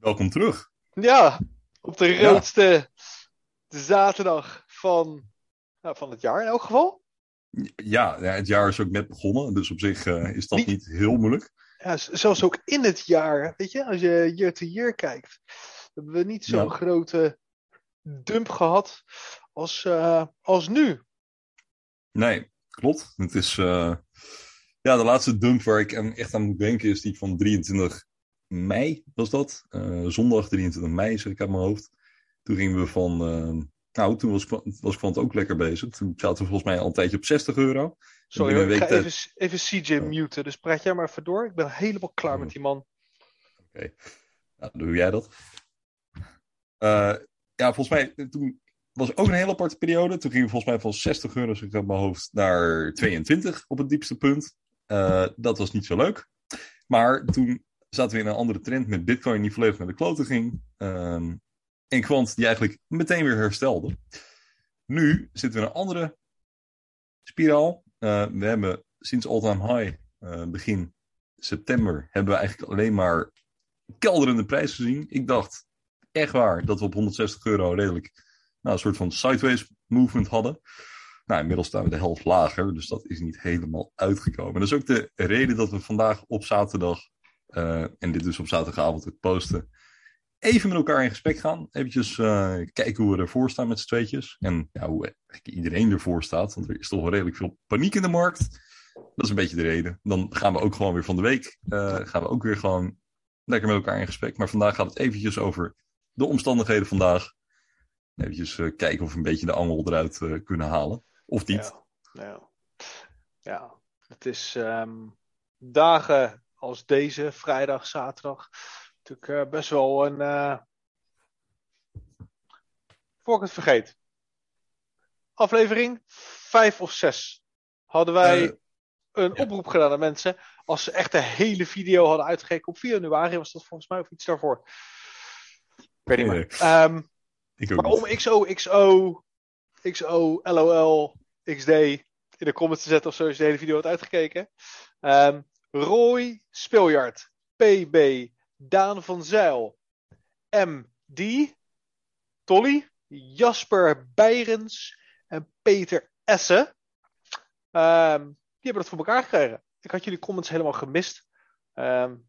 Welkom terug. Ja, op de roodste zaterdag van, nou, van het jaar in elk geval. Ja, ja, het jaar is ook net begonnen, dus op zich uh, is dat niet, niet heel moeilijk. Ja, zelfs ook in het jaar, weet je, als je year to year kijkt, hebben we niet zo'n ja. grote dump gehad als, uh, als nu. Nee, klopt. Het is, uh, ja, de laatste dump waar ik echt aan moet denken is die van 23 mei, was dat. Uh, zondag 23 mei, zeg ik uit mijn hoofd. Toen gingen we van, uh, nou, toen was, was ik van het ook lekker bezig. Toen zaten we volgens mij al een tijdje op 60 euro. Sorry, hoor, ik ga even, even CJ oh. muten, dus praat jij maar even door. Ik ben helemaal klaar oh. met die man. Oké, okay. nou, doe jij dat. Uh, ja, volgens mij, toen was ook een hele aparte periode. Toen gingen we volgens mij van 60 euro, zeg ik uit mijn hoofd, naar 22 op het diepste punt. Dat was niet zo leuk. Maar toen zaten we in een andere trend met Bitcoin die volledig naar de kloten ging. Um, en kwant die eigenlijk meteen weer herstelde. Nu zitten we in een andere spiraal. Uh, we hebben sinds all-time high, uh, begin september, hebben we eigenlijk alleen maar kelderende prijs gezien. Ik dacht echt waar dat we op 160 euro redelijk nou, een soort van sideways movement hadden. Nou, inmiddels staan we de helft lager, dus dat is niet helemaal uitgekomen. Dat is ook de reden dat we vandaag op zaterdag, uh, en dit dus op zaterdagavond het posten, even met elkaar in gesprek gaan. Eventjes uh, kijken hoe we ervoor staan met z'n tweetjes. En hoe iedereen ervoor staat, want er is toch wel redelijk veel paniek in de markt. Dat is een beetje de reden. Dan gaan we ook gewoon weer van de week, uh, gaan we ook weer gewoon lekker met elkaar in gesprek. Maar vandaag gaat het eventjes over de omstandigheden vandaag. Uh, kijken of we een beetje de angel eruit kunnen halen. Of niet. Ja, ja. ja. het is um, dagen als deze, vrijdag, zaterdag, natuurlijk uh, best wel een. Uh... Voor ik het vergeet. Aflevering 5 of 6 hadden wij uh, een ja. oproep gedaan aan mensen. Als ze echt de hele video hadden uitgekeken op 4 januari, was dat volgens mij of iets daarvoor. Ik weet niet meer. Nee. Um, ik maar om XO, XO, XO, LOL, XD in de comments te zetten of zo als je de hele video had uitgekeken. Um, Roy Spiljart, PB, Daan van Zijl, MD, Tolly, Jasper Beirens en Peter Essen. Um, die hebben dat voor elkaar gekregen. Ik had jullie comments helemaal gemist. Um,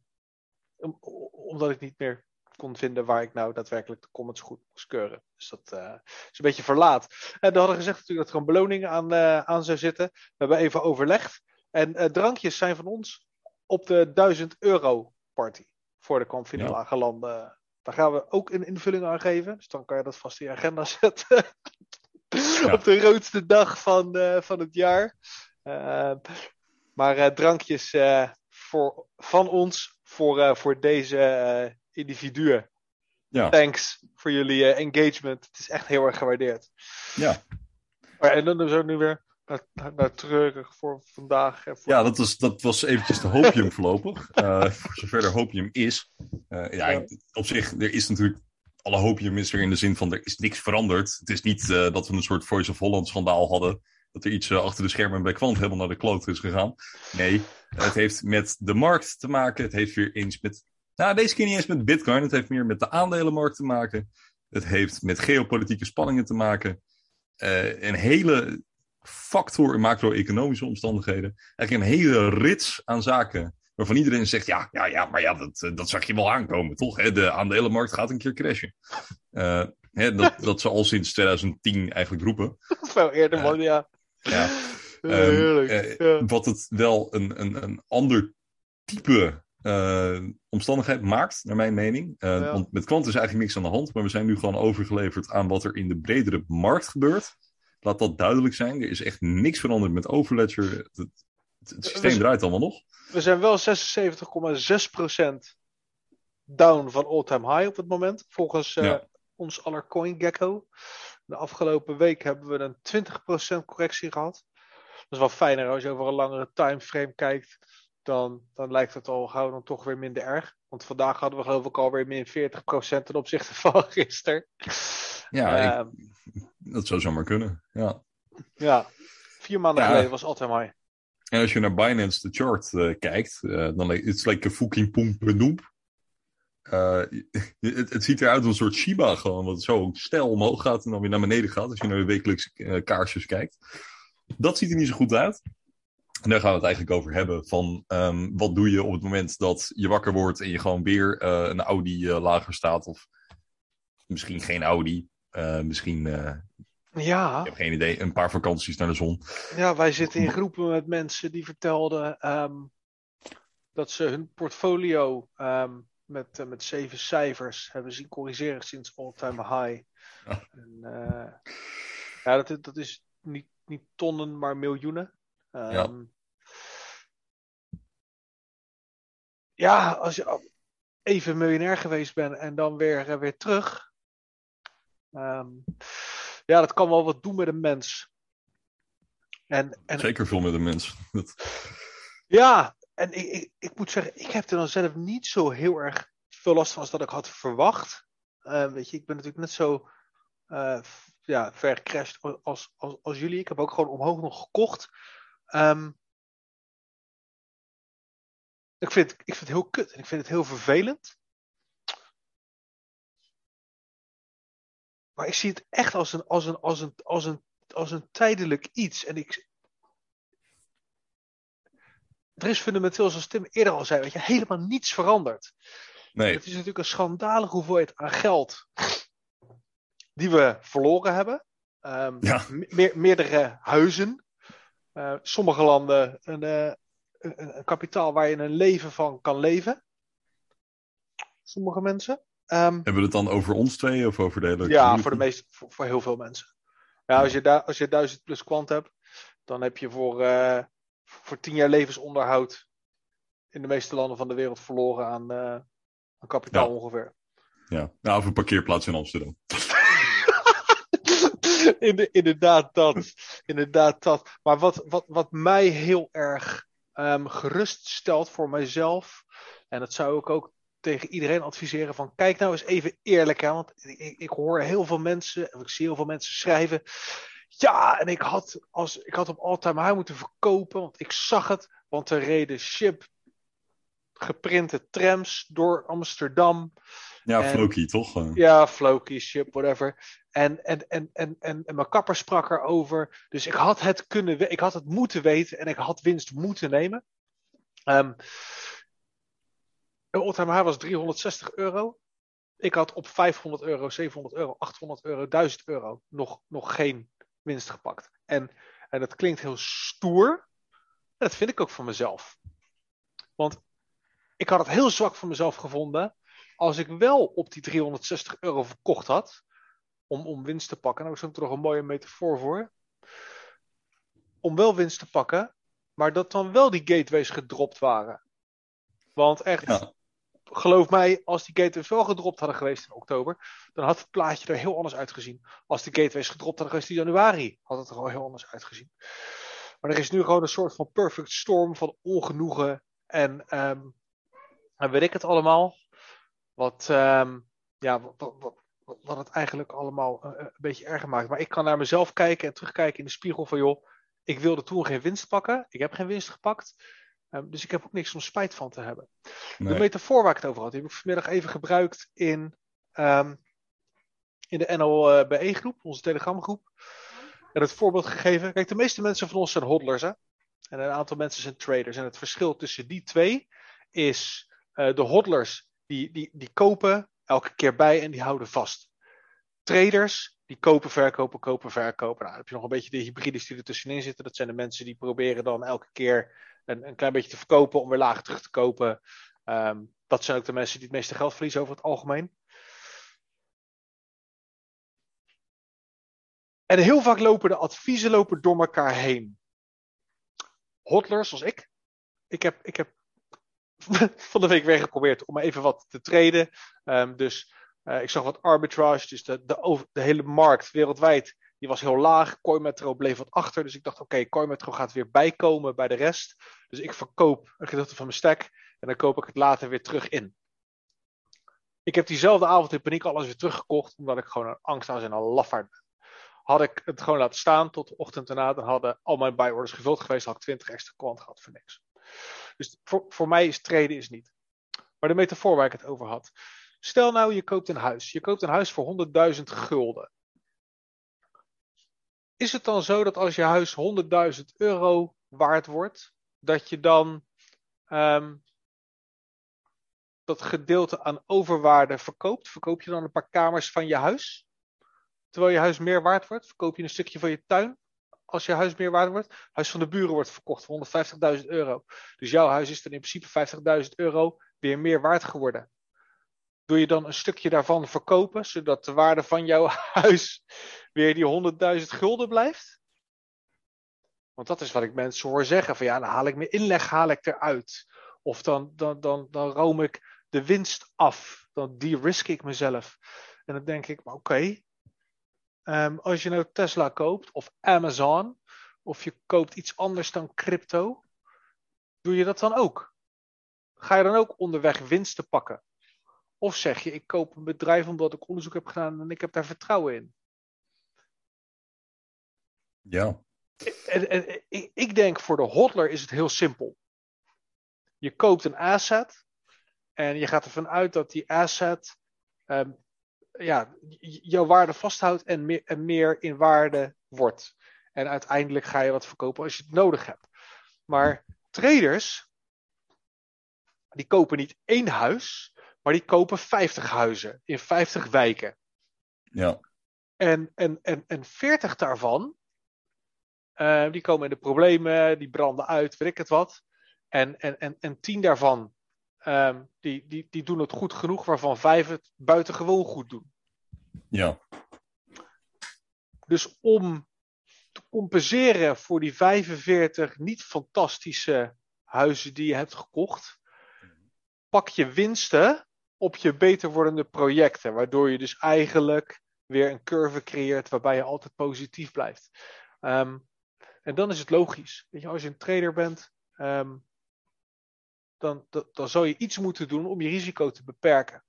omdat ik niet meer kon vinden waar ik nou daadwerkelijk de comments goed moest keuren. Dus dat uh, is een beetje verlaat. En we hadden gezegd natuurlijk dat er een beloning aan, uh, aan zou zitten. We hebben even overlegd. En uh, drankjes zijn van ons op de 1000 euro party voor de kampfinale ja. landen. Daar gaan we ook een invulling aan geven. Dus dan kan je dat vast in je agenda zetten. ja. Op de roodste dag van, uh, van het jaar. Uh, maar uh, drankjes voor, van ons voor, voor deze individuen. Ja. Thanks voor jullie engagement. Het is echt heel erg gewaardeerd. Ja. Maar, en dan is ook nu weer naar, naar treurig voor vandaag. Voor... Ja, dat was, dat was eventjes de hopium voorlopig. uh, voor zover er hopium is. Uh, ja, ja, op zich, er is natuurlijk... Alle hopium is er in de zin van, er is niks veranderd. Het is niet uh, dat we een soort Voice of Holland schandaal hadden. Dat er iets achter de schermen bij Kwant helemaal naar de kloot is gegaan. Nee, het heeft met de markt te maken. Het heeft weer eens met... Nou, deze keer niet eens met bitcoin. Het heeft meer met de aandelenmarkt te maken. Het heeft met geopolitieke spanningen te maken. een hele factor in macro-economische omstandigheden. Eigenlijk een hele rits aan zaken waarvan iedereen zegt, ja, ja, ja maar ja, dat, dat zag je wel aankomen, toch? Hè? De aandelenmarkt gaat een keer crashen. Uh, hè, dat, dat ze al sinds 2010 eigenlijk roepen. Veel eerder, man, uh, ja. ja. Um, uh, ja. Wat het wel een, een, een ander type omstandigheid maakt, naar mijn mening. Ja. Want met kwant is eigenlijk niks aan de hand, maar we zijn nu gewoon overgeleverd aan wat er in de bredere markt gebeurt. Laat dat duidelijk zijn. Er is echt niks veranderd met Overledger. Het, het, het systeem we, draait allemaal nog. We zijn wel 76,6% down van all-time high op het moment. Volgens uh, ja. ons aller CoinGecko. De afgelopen week hebben we een 20% correctie gehad. Dat is wel fijner als je over een langere timeframe kijkt. Dan, dan lijkt het al gauw dan toch weer minder erg. Want vandaag hadden we geloof ik alweer min 40% ten opzichte van gisteren. Ja, ik, dat zou zomaar kunnen. Ja, ja vier maanden ja. geleden was altijd mooi. En als je naar Binance de chart uh, kijkt, uh, dan is het like een fucking pomp noemp. uh, het, het, ziet eruit als een soort Shiba gewoon, wat zo stijl omhoog gaat en dan weer naar beneden gaat als je naar de wekelijkse kaarsjes kijkt. Dat ziet er niet zo goed uit. En daar gaan we het eigenlijk over hebben. Van um, wat doe je op het moment dat je wakker wordt en je gewoon weer uh, een Audi lager staat. Of misschien geen Audi. Misschien ja. Ik heb geen idee. Een paar vakanties naar de zon. Ja, wij zitten in groepen met mensen die vertelden um, dat ze hun portfolio um, met, uh, met zeven cijfers hebben zien corrigeren sinds all-time high. Ja, en, ja dat, dat is niet, niet tonnen, maar miljoenen. Um, ja. ja, als je even miljonair geweest bent en dan weer, weer terug. Um, ja, dat kan wel wat doen met een mens. En, en, Zeker veel met een mens. ja, en ik, ik, ik, moet zeggen, ik heb er dan zelf niet zo heel erg veel last van als dat ik had verwacht. Uh, weet je, ik ben natuurlijk net zo uh, ja, vercrashed als, als, als jullie. Ik heb ook gewoon omhoog nog gekocht. Um, ik, vind, ik vind het heel kut en ik vind het heel vervelend. Maar ik zie het echt als een, als een, als een, als een, als een tijdelijk iets. En ik. Er is fundamenteel, zoals Tim eerder al zei, weet je, helemaal niets veranderd. Nee. Het is natuurlijk een schandalige hoeveelheid aan geld die we verloren hebben. Um, ja. me meerdere huizen. Uh, sommige landen een, uh, een, een, kapitaal waar je een leven van kan leven. Sommige mensen. Um, Hebben we het dan over ons twee of over de hele Ja, voor, de meeste, voor, voor, heel veel mensen. Ja, als je, da als je 1000 plus kwant hebt, dan heb je voor, uh, voor 10 jaar levensonderhoud in de meeste landen van de wereld verloren aan, uh, aan kapitaal ja. ongeveer. Ja, nou, of een parkeerplaats in Amsterdam. inderdaad dat. Inderdaad dat. Maar wat, wat, wat mij heel erg um, geruststelt voor mijzelf, en dat zou ik ook tegen iedereen adviseren van kijk nou eens even eerlijk aan. Want ik, ik hoor heel veel mensen, en ik zie heel veel mensen schrijven. Ja, en ik had, als, ik had op all-time high moeten verkopen, want ik zag het. Want er reden ship geprinte trams door Amsterdam. Ja, en, Floki, toch? Ja, Floki, ship, whatever. En, en, en, en, en, en mijn kapper sprak erover. Dus ik had het kunnen, ik had het moeten weten en ik had winst moeten nemen. Um, de all-time was 360 euro. Ik had op 500 euro, 700 euro, 800 euro, 1000 euro nog, nog geen winst gepakt. En, en dat klinkt heel stoer. Dat vind ik ook van mezelf. Want ik had het heel zwak van mezelf gevonden. Als ik wel op die 360 euro verkocht had. Om, om winst te pakken. Nou, daar is ook nog een mooie metafoor voor. Om wel winst te pakken. Maar dat dan wel die gateways gedropt waren. Want echt. Geloof mij, als die gateways wel gedropt hadden geweest in oktober, dan had het plaatje er heel anders uitgezien. Als die gateways gedropt hadden geweest in januari, had het er al heel anders uitgezien. Maar er is nu gewoon een soort van perfect storm van ongenoegen en, ehm, en weet ik het allemaal. Wat, ehm, ja, wat, wat, wat, het eigenlijk allemaal uh, een beetje erger maakt. Maar ik kan naar mezelf kijken en terugkijken in de spiegel van joh, ik wilde toen geen winst pakken. Ik heb geen winst gepakt. Um, dus ik heb ook niks om spijt van te hebben. Nee. De metafoor waar ik het over had, die heb ik vanmiddag even gebruikt in, um, in de NLBE-groep, onze Telegramgroep. En het voorbeeld gegeven. Kijk, de meeste mensen van ons zijn hodlers, hè? En een aantal mensen zijn traders. En het verschil tussen die twee is uh, de hodlers die, die, die kopen elke keer bij en die houden vast. Traders die kopen, verkopen, kopen, verkopen. Nou, dan heb je nog een beetje de hybrides die er tussenin zitten. Dat zijn de mensen die proberen dan elke keer een, een klein beetje te verkopen om weer lager terug te kopen. Um, dat zijn ook de mensen die het meeste geld verliezen over het algemeen. En heel vaak lopen de adviezen lopen door elkaar heen. Hodlers zoals ik. Ik heb, ik heb van de week weer geprobeerd om even wat te traden. Um, dus uh, ik zag wat arbitrage. Dus de, de, de hele markt wereldwijd die was heel laag. Coinmetro bleef wat achter. Dus ik dacht, oké, okay, gaat weer bijkomen bij de rest. Dus ik verkoop een gedeelte van mijn stack. En dan koop ik het later weer terug in. Ik heb diezelfde avond in paniek alles weer teruggekocht. Omdat ik gewoon een angst aan en een lafaard ben. Had ik het gewoon laten staan tot de ochtend daarna. Dan hadden al mijn buy orders gevuld geweest. Had ik 20 extra kwant gehad voor niks. Dus voor, voor mij is traden is niet. Maar de metafoor waar ik het over had. Stel nou, je koopt een huis. Je koopt een huis voor 100.000 gulden. Is het dan zo dat als je huis 100.000 euro waard wordt, dat je dan ehm, dat gedeelte aan overwaarde verkoopt? Verkoop je dan een paar kamers van je huis? Terwijl je huis meer waard wordt, verkoop je een stukje van je tuin? Als je huis meer waard wordt. Huis van de buren wordt verkocht voor 150.000 euro. Dus jouw huis is dan in principe 50.000 euro weer meer waard geworden. Doe je dan een stukje daarvan verkopen, zodat de waarde van jouw huis weer die 100.000 gulden blijft? Want dat is wat ik mensen hoor zeggen: van ja, dan haal ik mijn inleg haal ik eruit. Of dan, dan, dan, dan room ik de winst af. Dan de-risk ik mezelf. En dan denk ik, oké, ehm, als je nou Tesla koopt of Amazon, of je koopt iets anders dan crypto, doe je dat dan ook? Ga je dan ook onderweg winsten pakken? Of zeg je, ik koop een bedrijf omdat ik onderzoek heb gedaan en ik heb daar vertrouwen in? Ja. En, en, ik denk voor de hodler is het heel simpel. Je koopt een asset en je gaat ervan uit dat die asset um, ja, jouw waarde vasthoudt en meer, en meer in waarde wordt. En uiteindelijk ga je wat verkopen als je het nodig hebt. Maar traders, die kopen niet één huis, maar die kopen 50 huizen in 50 wijken. Ja. En, en, en, en 40 daarvan, uh, die komen in de problemen, die branden uit, weet ik het wat. En, en, en, en 10 daarvan, um, die, die, die doen het goed genoeg, waarvan 5 het buitengewoon goed doen. Ja. Dus om te compenseren voor die 45 niet fantastische huizen die je hebt gekocht, pak je winsten op je beter wordende projecten. Waardoor je dus eigenlijk weer een curve creëert waarbij je altijd positief blijft. Um, en dan is het logisch. Weet je, als je een trader bent, um, dan, dan, zou je iets moeten doen om je risico te beperken.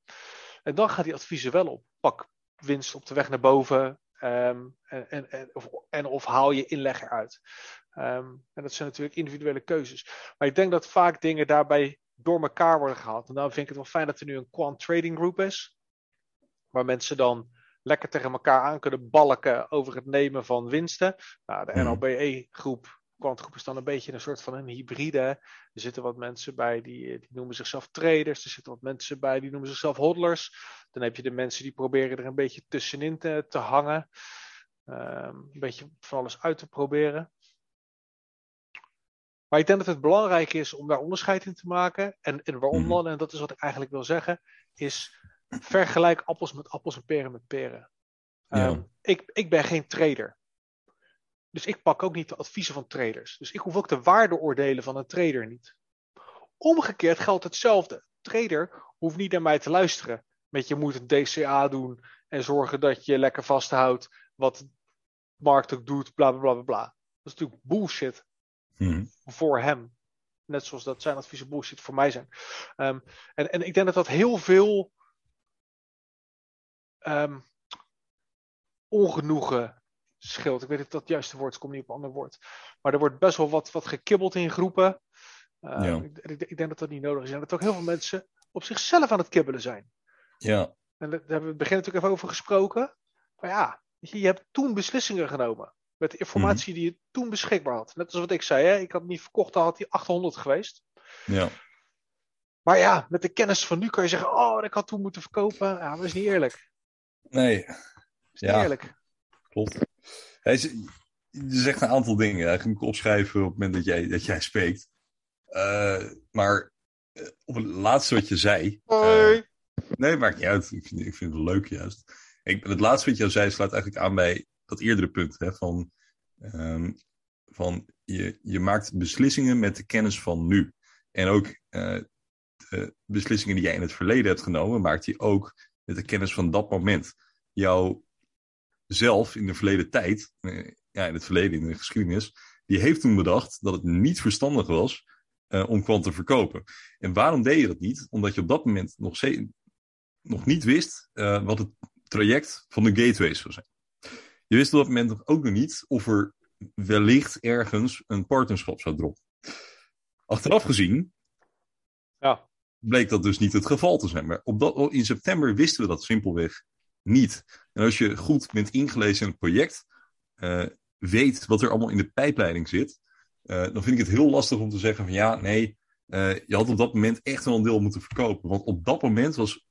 En dan gaat die adviezen wel op. Pak winst op de weg naar boven. Um, en, en, en, of, en of haal je inleg eruit. Um, en dat zijn natuurlijk individuele keuzes. Maar ik denk dat vaak dingen daarbij door elkaar worden gehaald. En daarom vind ik het wel fijn dat er nu een quant trading group is. Waar mensen dan lekker tegen elkaar aan kunnen balken over het nemen van winsten. Nou, de NLBE groep, quantgroep is dan een beetje een soort van een hybride. Er zitten wat mensen bij die, die noemen zichzelf traders. Er zitten wat mensen bij die noemen zichzelf hodlers. Dan heb je de mensen die proberen er een beetje tussenin te, te hangen. Um, een beetje van alles uit te proberen. Maar ik denk dat het belangrijk is om daar onderscheid in te maken. En, en waarom dan, en dat is wat ik eigenlijk wil zeggen, is vergelijk appels met appels en peren met peren. Ja. Um, ik, ik ben geen trader. Dus ik pak ook niet de adviezen van traders. Dus ik hoef ook de waardeoordelen van een trader niet. Omgekeerd geldt hetzelfde. Trader hoeft niet naar mij te luisteren. Met je moet een DCA doen en zorgen dat je lekker vasthoudt wat de markt ook doet, bla bla bla bla. Dat is natuurlijk bullshit hmm. voor hem. Net zoals dat zijn adviezen bullshit voor mij zijn. Um, en, en ik denk dat dat heel veel um, ongenoegen scheelt. Ik weet niet of dat het juiste woord is, kom niet op een ander woord. Maar er wordt best wel wat, wat gekibbeld in groepen. Uh, ja. ik, ik, ik, denk dat dat niet nodig is. En dat ook heel veel mensen op zichzelf aan het kibbelen zijn. Ja. En daar hebben we het begin natuurlijk even over gesproken. Maar ja, je, je hebt toen beslissingen genomen. Met de informatie mm-hmm. die je toen beschikbaar had. Net als wat ik zei, hè? ik had niet verkocht, dan had die 800 geweest. Ja. Maar ja, met de kennis van nu kan je zeggen: Oh, ik had toen moeten verkopen. Ja, dat is niet eerlijk. Nee. Ja. eerlijk. Klopt. Hij zegt een aantal dingen. Hij moet opschrijven op het moment dat jij, dat jij spreekt. Uh, maar uh, op het laatste wat je zei. Hoi. Uh, nee, maakt niet uit. Ik vind, ik vind het leuk juist. Ik, het laatste wat je zei slaat eigenlijk aan bij dat eerdere punt. Hè, van um, van je, je maakt beslissingen met de kennis van nu. En ook de beslissingen die jij in het verleden hebt genomen, maakt je ook met de kennis van dat moment. Jouw zelf in de verleden tijd, ja, in het verleden, in de geschiedenis, die heeft toen bedacht dat het niet verstandig was uh, om kwant te verkopen. En waarom deed je dat niet? Omdat je op dat moment nog, steeds, nog niet wist uh, wat het traject van de gateways zou zijn. Je wist op dat moment ook nog niet of er wellicht ergens een partnerschap zou droppen. Achteraf gezien ja. Bleek dat dus niet het geval te zijn. Maar op dat, in september wisten we dat simpelweg niet. En als je goed bent ingelezen in het project, uh, weet wat er allemaal in de pijpleiding zit, uh, dan vind ik het heel lastig om te zeggen van ja, nee, uh, je had op dat moment echt wel een deel moeten verkopen. Want op dat moment was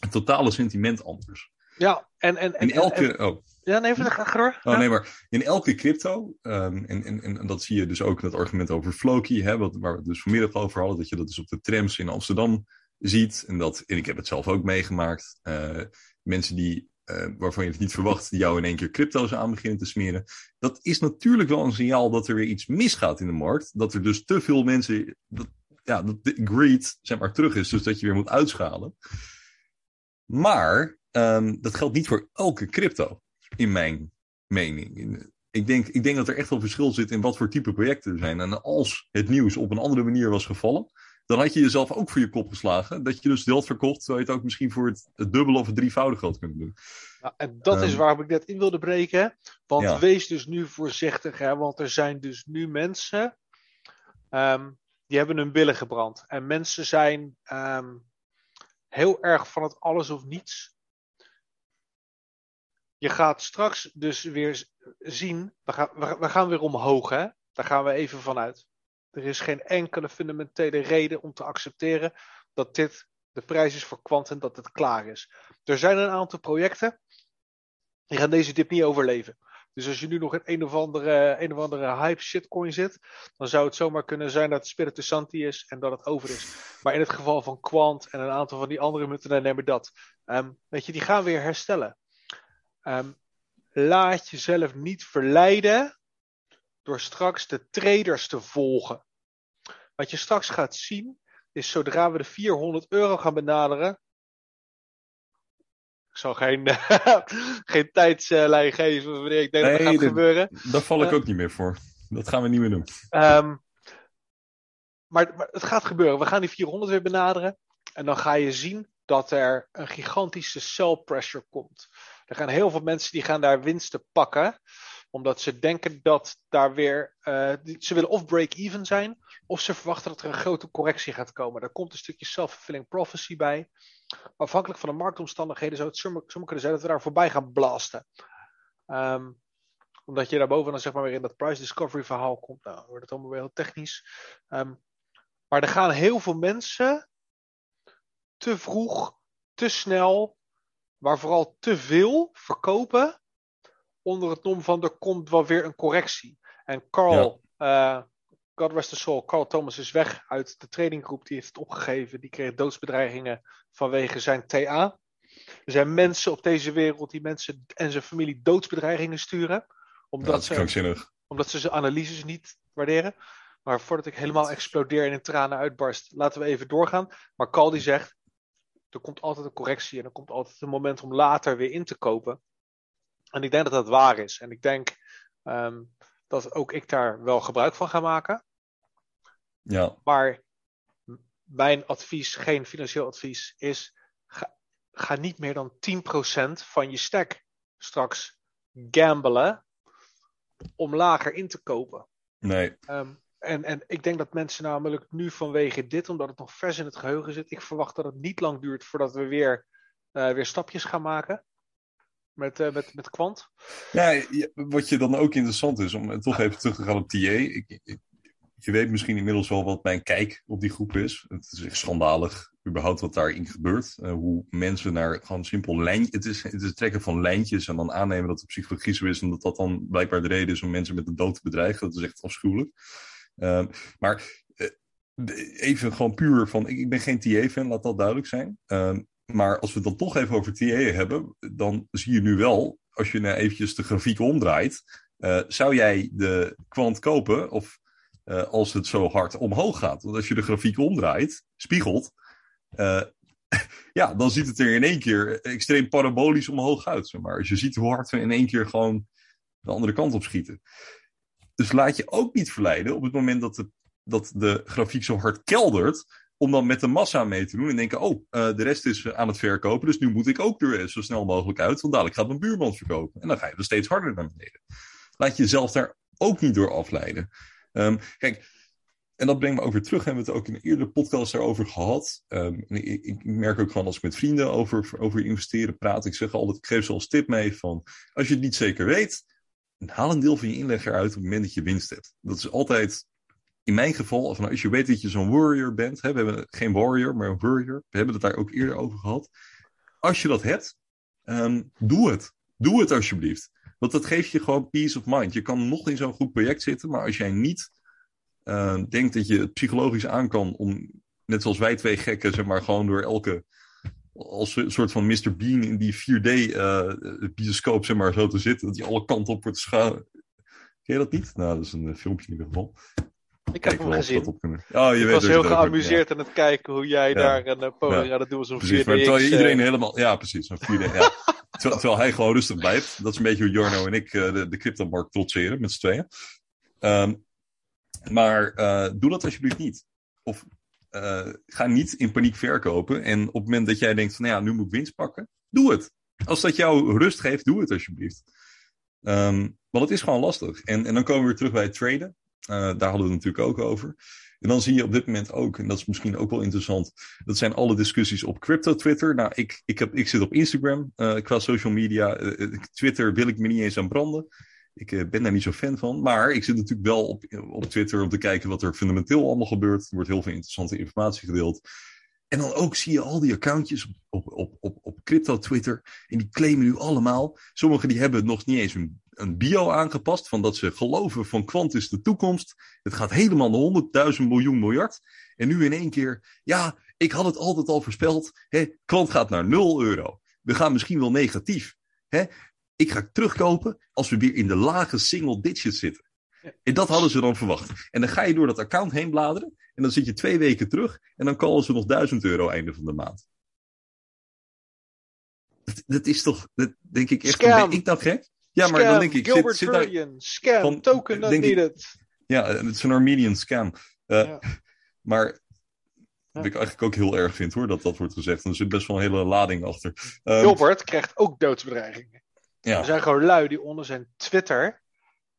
het totale sentiment anders. Ja, en... en, en elke... en, oh. Ja, nee, graag door. Oh, nee, maar in elke crypto, um, en, en, en dat zie je dus ook in het argument over Floki, hè, wat, waar we het dus vanmiddag over hadden, dat je dat dus op de trams in Amsterdam ziet. En, dat, en ik heb het zelf ook meegemaakt. Uh, mensen die, uh, waarvan je het niet verwacht, die jou in één keer crypto's aan beginnen te smeren. Dat is natuurlijk wel een signaal dat er weer iets misgaat in de markt. Dat er dus te veel mensen, dat, ja, dat de greed zeg maar terug is, dus dat je weer moet uitschalen. Maar um, dat geldt niet voor elke crypto, in mijn mening. Ik denk, ik denk dat er echt wel verschil zit in wat voor type projecten er zijn. En als het nieuws op een andere manier was gevallen, dan had je jezelf ook voor je kop geslagen. Dat je dus deel verkocht, terwijl je het ook misschien voor het, het dubbele of het drievoudige had kunnen doen. Ja, en dat um, is waarom ik net in wilde breken. Want ja. wees dus nu voorzichtig, hè, want er zijn dus nu mensen um, die hebben hun billen gebrand. En mensen zijn um, heel erg van het alles of niets. Je gaat straks dus weer zien, we gaan, we, gaan weer omhoog, hè? daar gaan we even vanuit. Er is geen enkele fundamentele reden om te accepteren dat dit de prijs is voor kwant en dat het klaar is. Er zijn een aantal projecten die gaan deze dip niet overleven. Dus als je nu nog in een of andere, een of andere hype shitcoin zit, dan zou het zomaar kunnen zijn dat Spiritus Santi is en dat het over is. Maar in het geval van Quant en een aantal van die andere munten, dan nemen dat. Um, weet je, die gaan weer herstellen. Um, laat jezelf niet verleiden door straks de traders te volgen. Wat je straks gaat zien, is zodra we de 400 euro gaan benaderen. Ik zal geen, geen tijdslijn geven wanneer ik denk nee, dat dat gaat gebeuren. Daar val ik uh, ook niet meer voor. Dat gaan we niet meer doen. Um, maar, maar het gaat gebeuren. We gaan die 400 weer benaderen. En dan ga je zien dat er een gigantische sell pressure komt. Er gaan heel veel mensen die gaan daar winsten pakken omdat ze denken dat daar weer. Uh, ze willen of break-even zijn. Of ze verwachten dat er een grote correctie gaat komen. Daar komt een stukje self-fulfilling prophecy bij. Afhankelijk van de marktomstandigheden zou het zomaar kunnen zijn dat we daar voorbij gaan blasten. Um, omdat je daarboven dan zeg maar weer in dat price discovery verhaal komt. Nou, wordt het allemaal weer heel technisch. Um, maar er gaan heel veel mensen te vroeg, te snel, maar vooral te veel verkopen onder het nom van er komt wel weer een correctie. En Carl, ja. uh, God rest the soul, Carl Thomas is weg uit de tradinggroep. Die heeft het opgegeven. Die kreeg doodsbedreigingen vanwege zijn TA. Er zijn mensen op deze wereld die mensen en zijn familie doodsbedreigingen sturen. Omdat, ja, ze, omdat ze zijn analyses niet waarderen. Maar voordat ik helemaal explodeer en in tranen uitbarst, laten we even doorgaan. Maar Carl die zegt, er komt altijd een correctie en er komt altijd een moment om later weer in te kopen. En ik denk dat dat waar is. En ik denk um, dat ook ik daar wel gebruik van ga maken. Ja. Maar mijn advies, geen financieel advies, is ga, ga niet meer dan 10% van je stack straks gamblen om lager in te kopen. Nee. Um, en, en ik denk dat mensen namelijk nu vanwege dit, omdat het nog vers in het geheugen zit, ik verwacht dat het niet lang duurt voordat we weer, uh, weer stapjes gaan maken met, uh, met, met kwant. Ja, wat je dan ook interessant is, om toch even terug te gaan op TA. Ik, je weet misschien inmiddels wel wat mijn kijk op die groep is. Het is echt schandalig, überhaupt wat daarin gebeurt. Uh, hoe mensen naar gewoon simpel lijntjes... Het is, het het trekken van lijntjes en dan aannemen dat de psychologie is... en dat dat dan blijkbaar de reden is om mensen met de dood te bedreigen. Dat is echt afschuwelijk. Uh, maar uh, even gewoon puur van... Ik, ben geen TA-fan, laat dat duidelijk zijn. Uh, maar als we het dan toch even over TA hebben, dan zie je nu wel, als je nou eventjes de grafiek omdraait, uh, zou jij de kwant kopen of uh, als het zo hard omhoog gaat? Want als je de grafiek omdraait, spiegelt, ja, dan ziet het er in één keer extreem parabolisch omhoog uit. Zeg maar. Als je ziet hoe hard we in één keer gewoon de andere kant op schieten. Dus laat je ook niet verleiden op het moment dat de, dat de grafiek zo hard keldert, om dan met de massa mee te doen en denken, oh, uh, de rest is aan het verkopen, dus nu moet ik ook er zo snel mogelijk uit, want dadelijk gaat mijn buurman verkopen. En dan ga je er steeds harder naar beneden. Laat je jezelf daar ook niet door afleiden. Um, kijk, en dat brengt me ook weer terug. Hebben we het ook in een eerdere podcast daarover gehad. Um, ik, ik, merk ook gewoon als ik met vrienden over, over investeren praat. Ik zeg altijd, ik geef ze als tip mee van, als je het niet zeker weet, haal een deel van je inleg eruit op het moment dat je winst hebt. Dat is altijd, in mijn geval, als je weet dat je zo'n warrior bent. Hè, we hebben geen warrior, maar een warrior. We hebben het daar ook eerder over gehad. Als je dat hebt, um, doe het. Doe het alsjeblieft. Want dat geeft je gewoon peace of mind. Je kan nog in zo'n goed project zitten, maar als jij niet uh, denkt dat je het psychologisch aan kan om, net zoals wij twee gekken, zeg maar, gewoon door elke, als een soort van Mr. Bean in die 4D-bioscoop, uh, zeg maar, zo te zitten, dat die alle kanten op wordt schuin. Ken je dat niet? Nou, dat is een uh, filmpje in ieder geval. Ik heb hem gezien. Oh, je ik weet was heel het geamuseerd ja. aan het kijken hoe jij Ja. daar een poging Ja. aan het doen was. Zo'n 4DX. Precies, maar terwijl je iedereen eh, helemaal... Ja, precies, zo'n 4D, ja. terwijl, terwijl hij gewoon rustig blijft. Dat is een beetje hoe Jorno en ik uh, de, de cryptomarkt trotseren, met z'n tweeën. Um, maar uh, doe dat alsjeblieft niet. Of uh, ga niet in paniek verkopen. En op het moment dat jij denkt van, nou ja, nu moet ik winst pakken. Doe het. Als dat jou rust geeft, doe het alsjeblieft. Um, want het is gewoon lastig. En, en dan komen we weer terug bij het traden. Uh, daar hadden we het natuurlijk ook over. En dan zie je op dit moment ook, en dat is misschien ook wel interessant, dat zijn alle discussies op crypto Twitter. Nou, ik, ik, heb, ik zit op Instagram uh, qua social media. Twitter wil ik me niet eens aan branden. Ik uh, ben daar niet zo fan van. Maar ik zit natuurlijk wel op, op Twitter om te kijken wat er fundamenteel allemaal gebeurt. Er wordt heel veel interessante informatie gedeeld. En dan ook zie je al die accountjes op, op, op, op crypto Twitter. En die claimen nu allemaal. Sommigen die hebben nog niet eens een, een bio aangepast. Van dat ze geloven van kwant is de toekomst. Het gaat helemaal naar 100.000 miljoen miljard. En nu in één keer. Ja, ik had het altijd al voorspeld. Hè, gaat naar 0 euro. We gaan misschien wel negatief. Hè? Ik ga terugkopen als we weer in de lage single digits zitten. En dat hadden ze dan verwacht. En dan ga je door dat account heen bladeren. En dan zit je twee weken terug. En dan callen ze nog 1000 euro einde van de maand. Dat, dat is toch, dat denk ik echt, Scam. ben ik nou gek? Ja, scam, maar dan denk ik, Gilbert zit, zit daar, scam, van- token not ik- needed. ja, het is een Armenian scam. Uh, Ja. Maar wat ik eigenlijk ook heel erg vind hoor, dat dat wordt gezegd. En er zit best wel een hele lading achter. Um, Gilbert krijgt ook doodsbedreigingen. Ja. Er zijn gewoon lui die onder zijn Twitter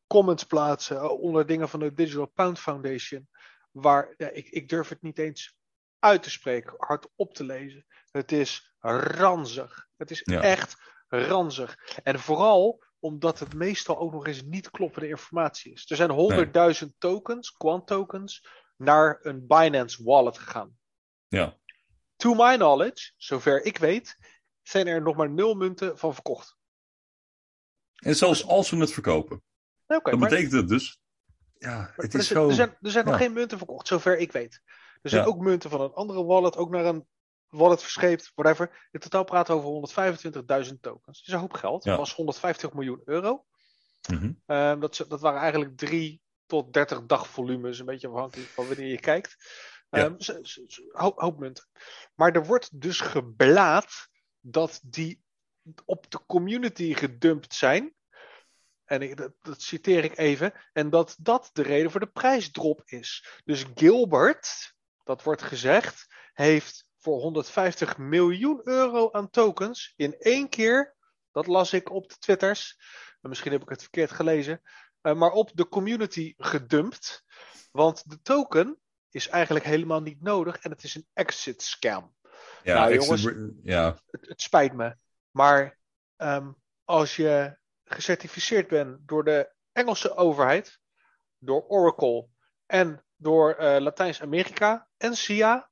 comments plaatsen onder dingen van de Digital Pound Foundation. Waar ja, ik, ik durf het niet eens uit te spreken, hard op te lezen. Het is ranzig. Het is Ja. echt ranzig. En vooral omdat het meestal ook nog eens niet kloppende informatie is. Er zijn 100.000 tokens, quant tokens, naar een Binance wallet gegaan. ja. To my knowledge, zover ik weet, zijn er nog maar nul munten van verkocht. En zelfs als we het verkopen, Oké, dan maar- betekent het dus. Ja, het er, is zijn- zo. er zijn, er zijn nog geen munten verkocht, zover ik weet. Er zijn Ja. ook munten van een andere wallet, ook naar een wallet verscheept, whatever. In totaal praten we over 125.000 tokens. Dat is een hoop geld. Ja. Dat was 150 miljoen euro. Mhm. Ehm, dat, dat waren eigenlijk drie tot 30 dagvolumes, een beetje afhankelijk van wanneer je kijkt. Z- hoop, hoop munten. Maar er wordt dus geblaad dat die op de community gedumpt zijn. En ik, dat, dat citeer ik even. En dat dat de reden voor de prijsdrop is. Dus Gilbert, dat wordt gezegd, heeft voor 150 miljoen euro aan tokens in één keer, dat las ik op de Twitters, en misschien heb ik het verkeerd gelezen, eh, maar op de community gedumpt. Want de token is eigenlijk helemaal niet nodig en het is een exit scam. Ja, Nou, jongens. ja, Het, het spijt me, maar ehm, als je gecertificeerd bent door de Engelse overheid, door Oracle en door eh, Latijns-Amerika en SIA,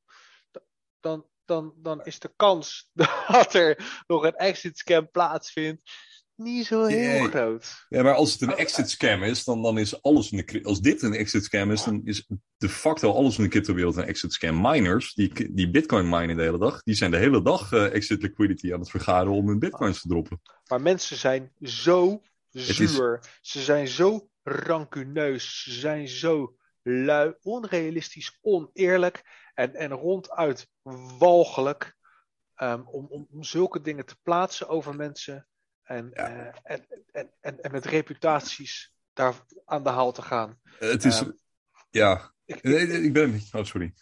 dan, dan, dan is de kans dat er nog een exit scam plaatsvindt niet zo heel Nee. groot. ja, maar als het een exit scam is, dan, dan is alles in de Als dit een exit scam is, dan is de facto alles in de cryptowereld een exit scam. Miners, die, die bitcoin minen de hele dag, die zijn de hele dag eh, exit liquidity aan het vergaren om hun bitcoins te droppen. Maar mensen zijn zo is- zuur. Ze zijn zo rancuneus. Ze zijn zo lui, onrealistisch, oneerlijk en, en ronduit walgelijk. ehm, om, om, om zulke dingen te plaatsen over mensen. En, Ja. eh, en, en, en, en met reputaties daar aan de haal te gaan. Eh, het is, Ehm, ja. Ik, Nee, nee, ik ben, oh sorry.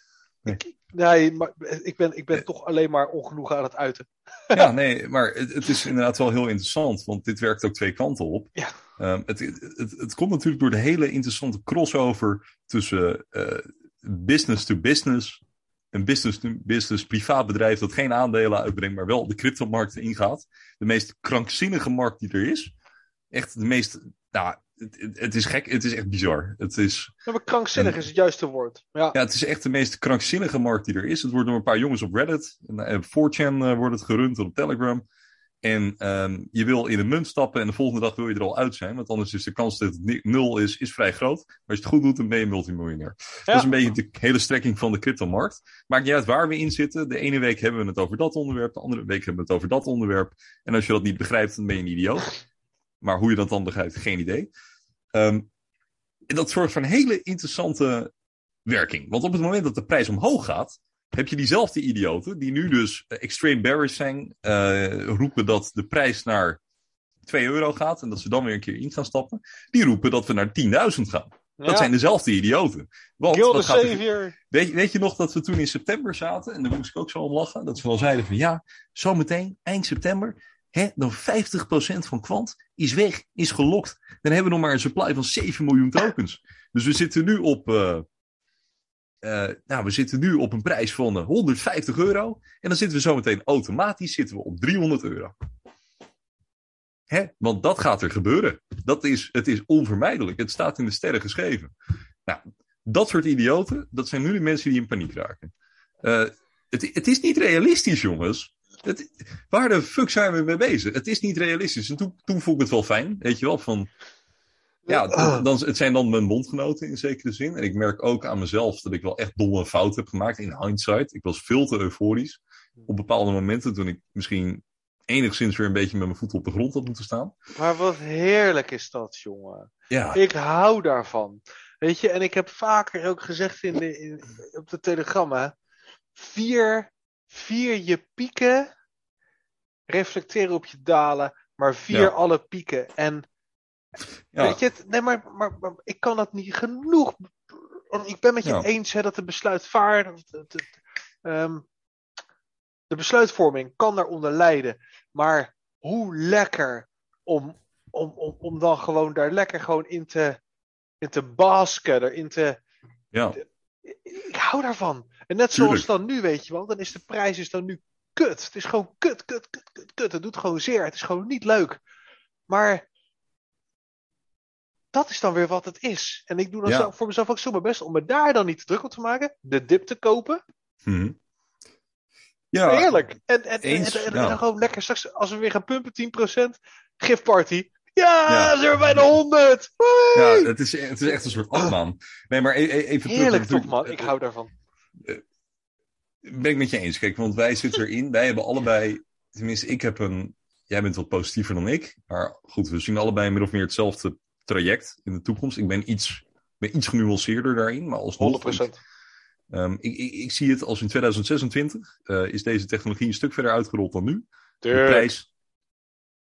nee, maar ik ben, ik ben toch alleen maar ongenoeg aan het uiten. Ja, nee, maar het, het is inderdaad wel heel interessant, want dit werkt ook twee kanten op. Ja. Ehm, het, het, het, komt natuurlijk door de hele interessante crossover tussen eh, business to business. Een business to business privaat bedrijf dat geen aandelen uitbrengt, maar wel de cryptomarkten ingaat. De meest krankzinnige markt die er is. Echt de meest, nou, het, het is gek, het is echt bizar. Het is, Ja, maar krankzinnig is het juiste woord. Ja. ja, het is echt de meest krankzinnige markt die er is. Het wordt door een paar jongens op Reddit. En, eh, 4chan eh, wordt het gerund op Telegram. En ehm, je wil in een munt stappen en de volgende dag wil je er al uit zijn. Want anders is de kans dat het nul is, is vrij groot. Maar als je het goed doet, dan ben je multimiljonair. Dat is een beetje de hele strekking van de cryptomarkt. Maakt niet uit waar we in zitten. De ene week hebben we het over dat onderwerp. De andere week hebben we het over dat onderwerp. En als je dat niet begrijpt, dan ben je een idioot. Maar hoe je dat dan begrijpt, geen idee. Ehm, en dat zorgt voor een hele interessante werking. Want op het moment dat de prijs omhoog gaat, heb je diezelfde idioten, die nu dus eh, extreme bearish zijn, eh, roepen dat de prijs naar 2 euro gaat en dat ze dan weer een keer in gaan stappen. Die roepen dat we naar 10.000 gaan. Dat zijn dezelfde idioten. Want Gilde gaat er-. Weet, je- weet je nog dat we toen in september zaten, en daar moest ik ook zo om lachen, dat we al zeiden van ja, zometeen, eind september, hè, dan 50% van kwant is weg, is gelokt. Dan hebben we nog maar een supply van 7 miljoen tokens. Dus we zitten nu op, eh, eh, nou, we zitten nu op een prijs van eh, 150 euro. En dan zitten we zometeen automatisch zitten we op 300 euro. Hè? Want dat gaat er gebeuren. Dat is, het is onvermijdelijk. Het staat in de sterren geschreven. Nou, dat soort idioten, dat zijn nu de mensen die in paniek raken. Eh, het, het is niet realistisch, jongens. Waar de fuck zijn we mee bezig? Het is niet realistisch. En toen, toen vond ik het wel fijn, weet je wel, van... Ja, dan, het zijn dan mijn bondgenoten in zekere zin. En ik merk ook aan mezelf dat ik wel echt domme fout heb gemaakt in hindsight. Ik was veel te euforisch op bepaalde momenten toen ik misschien enigszins weer een beetje met mijn voeten op de grond had moeten staan. Maar wat heerlijk is dat, jongen. Ja, Ik hou daarvan. Weet je, en ik heb vaker ook gezegd in de, in, op de telegram, hè. Vier, vier je pieken, reflecteren op je dalen, maar vier Ja. alle pieken. En ja, weet je, het, nee, maar, maar, maar ik kan dat niet genoeg. Want ik ben met je Ja. eens hè, dat de besluitvaardig, het- ehm, de besluitvorming kan daaronder lijden. Maar hoe lekker om, om, om, om dan gewoon daar lekker gewoon in te, in te basken, erin te, ja, ik hou daarvan. En net zoals Tuurlijk. dan nu, weet je wel, dan is de prijs is dan nu kut. Het is gewoon kut, kut, kut, kut, kut. Het doet gewoon zeer. Het is gewoon niet leuk. Maar dat is dan weer wat het is. En ik doe dan Ja. voor mezelf ook zo mijn best om me daar dan niet te druk op te maken. De dip te kopen. Mhm. ja Heerlijk. En, en, en, eens, en- en ja. dan gewoon lekker straks, als we weer gaan pumpen, 10%. Giftparty. Ja, Ja. zijn we bij de 100. Ja, het is, het is echt een soort achtbaan. Nee, maar e- e- even terug. Heerlijk natuurlijk- toch, man. Ik hou daarvan. Ben ik met je eens. Kijk, want wij zitten erin. Wij hebben allebei... Tenminste, ik heb een... Jij bent wat positiever dan ik. Maar goed, we zien allebei min of meer hetzelfde traject in de toekomst. Ik ben iets, ben iets genuanceerder daarin. Maar alsnog... 100%. Ehm, ik, ik, ik zie het als in 2026 eh, is deze technologie een stuk verder uitgerold dan nu. De prijs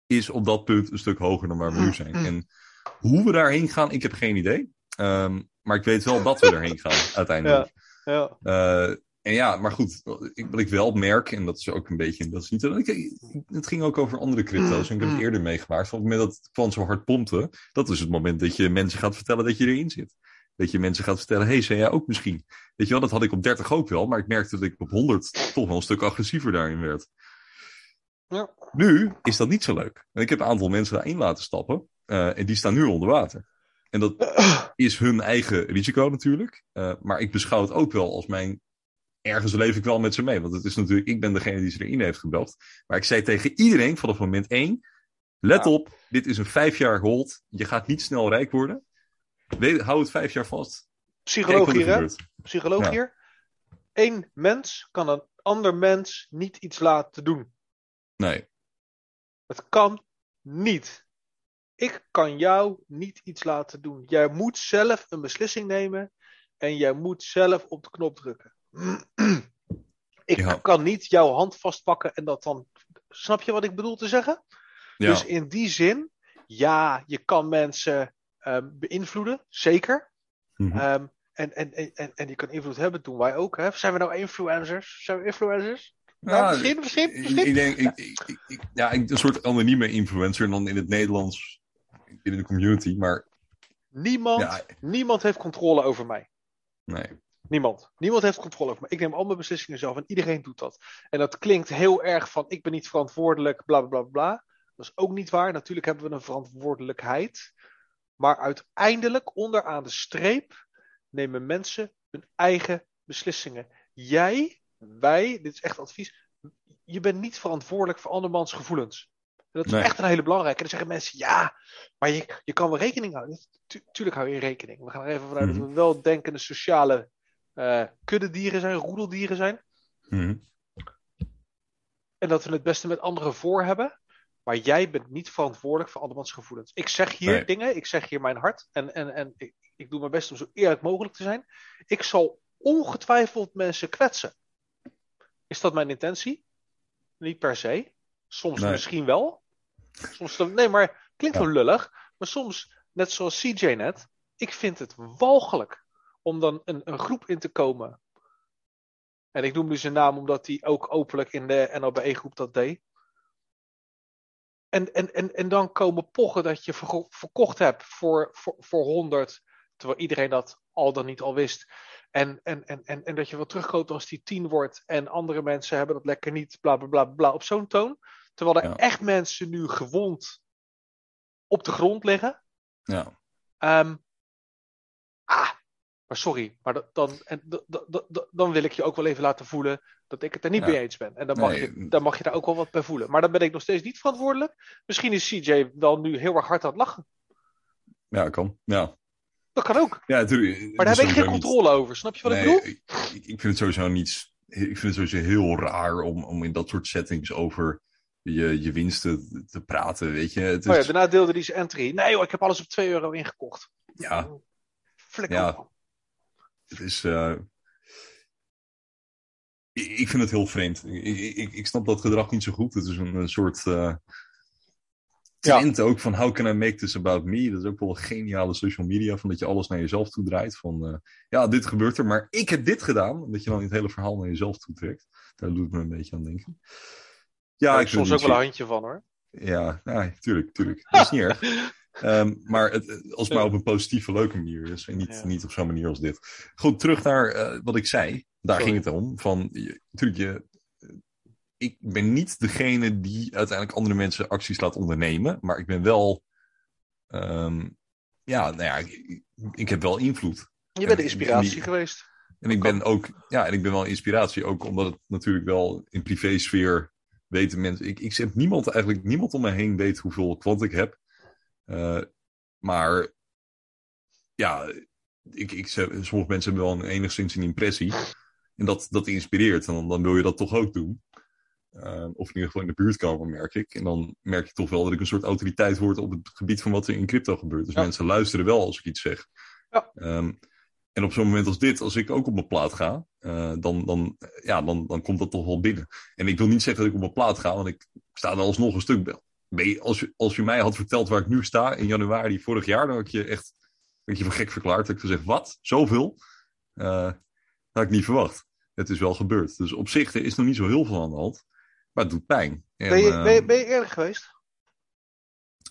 is op dat punt een stuk hoger dan waar we nu zijn. En hoe we daarheen gaan, ik heb geen idee. Ehm, maar ik weet wel dat we daarheen gaan, uiteindelijk. Ja. Eh, en ja, maar goed, ik, wat ik wel merk, en dat is ook een beetje, dat is niet, ik, het ging ook over andere crypto's, en ik heb het eerder meegemaakt, van het moment dat het kwam zo hard pompte, dat is het moment dat je mensen gaat vertellen dat je erin zit. Dat je mensen gaat vertellen, hey, zijn jij ook misschien? Weet je wel, dat had ik op 30 ook wel, maar ik merkte dat ik op 100 toch wel een stuk agressiever daarin werd. Ja. Nu is dat niet zo leuk. En ik heb een aantal mensen daarin laten stappen, eh, en die staan nu onder water. En dat is hun eigen risico natuurlijk. Eh, maar ik beschouw het ook wel als mijn. Ergens leef ik wel met ze mee. Want het is natuurlijk, ik ben degene die ze erin heeft gebracht. Maar ik zei tegen iedereen vanaf moment één. Let Ja. op, dit is een vijf jaar hold. Je gaat niet snel rijk worden. Weet, hou het vijf jaar vast. Hier, hè? Ja. hier. Eén mens kan een ander mens niet iets laten doen. Nee, Het kan niet. Ik kan jou niet iets laten doen. Jij moet zelf een beslissing nemen en jij moet zelf op de knop drukken. Ik Ja. kan niet jouw hand vastpakken en dat dan. Snap je wat ik bedoel te zeggen? ja, Dus in die zin, ja, je kan mensen ehm, beïnvloeden, zeker. Ehm, en, en, en, en, en die kan invloed hebben, doen wij ook. Hè? Zijn we nou influencers? Zijn we influencers? Nou, Ja, misschien, misschien, ik, misschien. ik denk, ik, ik, ja, een soort anonieme influencer dan in het Nederlands binnen de community. Maar Niemand, Ja. niemand heeft controle over mij. nee, Niemand. Niemand heeft controle over me. Ik neem al mijn beslissingen zelf en iedereen doet dat. En dat klinkt heel erg van ik ben niet verantwoordelijk, bla bla bla bla. Dat is ook niet waar. Natuurlijk hebben we een verantwoordelijkheid. Maar uiteindelijk, onderaan de streep, nemen mensen hun eigen beslissingen. Jij, wij, dit is echt advies. Je bent niet verantwoordelijk voor andermans gevoelens. En dat is Nee. echt een hele belangrijke. En dan zeggen mensen, ja, maar je, je kan wel rekening houden. Tu- tuurlijk hou je rekening. We gaan er even vanuit Mhm. dat we wel denkende sociale eh kuddedieren zijn, roedeldieren zijn. Mhm. En dat we het beste met anderen voor hebben. Maar jij bent niet verantwoordelijk voor andermans gevoelens. Ik zeg hier Nee. dingen, ik zeg hier mijn hart. En, en, en ik, ik doe mijn best om zo eerlijk mogelijk te zijn. Ik zal ongetwijfeld mensen kwetsen. Is dat mijn intentie? Niet per se. Soms Nee. misschien wel. Soms dan, nee, maar klinkt Ja. wel lullig. Maar soms, net zoals CJ net, ik vind het walgelijk om dan een, een groep in te komen. En ik noem nu zijn naam omdat hij ook openlijk in de NLBE-groep dat deed. En, en, en, en dan komen pochen dat je verkocht hebt voor, voor, voor 100, terwijl iedereen dat al dan niet al wist. En, en, en, en, en dat je wel terugkoopt als die 10 wordt en andere mensen hebben dat lekker niet, bla bla bla, bla op zo'n toon. Terwijl er Ja. echt mensen nu gewond op de grond liggen. Ja. Ehm, maar sorry, maar dat, dan, en, dan wil ik je ook wel even laten voelen dat ik het er niet Ja. mee eens ben. En dan mag, Nee. je, dan mag je daar ook wel wat bij voelen. Maar dan ben ik nog steeds niet verantwoordelijk. Misschien is CJ wel nu heel erg hard aan het lachen. ja, kan. Ja, Dat kan ook. ja natuurlijk. Maar daar heb ik geen controle over. Snap je wat ik bedoel? ik, ik vind het sowieso niet. Ik vind het sowieso heel raar om, om in dat soort settings over je, je winsten te praten. Weet je, het is, Oh ja, daarna deelde hij zijn entry. Nee joh, ik heb alles op 2 euro ingekocht. ja, Flikker Ja. Het is. eh, ik, ik vind het heel vreemd. Ik, ik, ik snap dat gedrag niet zo goed. Het is een, een soort. eh Ja. trend ook van how can I make this about me? Dat is ook wel een geniale social media. Van dat je alles naar jezelf toe draait. Van eh, ja, dit gebeurt er, maar ik heb dit gedaan. Dat je dan het hele verhaal naar jezelf toe trekt. Daar doet me een beetje aan denken. Ja, ik soms ook wel een handje van hoor. Ja, ja, tuurlijk, tuurlijk. Dat is niet erg. Ehm, maar het, als maar op een positieve, leuke manier is. En niet, Ja. niet op zo'n manier als dit. Goed, terug naar eh, wat ik zei. Daar Sorry. ging het om. Van, je, natuurlijk, je, ik ben niet degene die uiteindelijk andere mensen acties laat ondernemen. Maar ik ben wel... ehm, ja, nou ja, ik, ik heb wel invloed. Je bent de En- inspiratie die- geweest. En ik ben ook, ja, en ik ben wel inspiratie, ook omdat het natuurlijk wel in privésfeer weten mensen. Ik, ik heb niemand, eigenlijk niemand om me heen weet hoeveel kwant ik heb. Eh, maar ja, ik, ik, sommige mensen hebben wel een, enigszins een impressie. En dat, dat inspireert. En dan, dan wil je dat toch ook doen. Eh, of in ieder geval in de buurt komen, merk ik. En dan merk je toch wel dat ik een soort autoriteit word op het gebied van wat er in crypto gebeurt. Dus Ja. mensen luisteren wel als ik iets zeg. Ja. Ehm, en op zo'n moment als dit, als ik ook op mijn plaat ga, eh, dan, dan, ja, dan, dan komt dat toch wel binnen. En ik wil niet zeggen dat ik op mijn plaat ga, want ik sta er alsnog een stuk Als je, als je mij had verteld waar ik nu sta in januari vorig jaar, dan had ik je echt had je voor gek verklaard. Dat ik gezegd, wat? Zoveel? Dat had ik niet verwacht. Het is wel gebeurd. Dus op zich er is nog niet zo heel veel aan de hand. Maar het doet pijn. En, Ben je, eh, ben, je, ben je eerlijk geweest?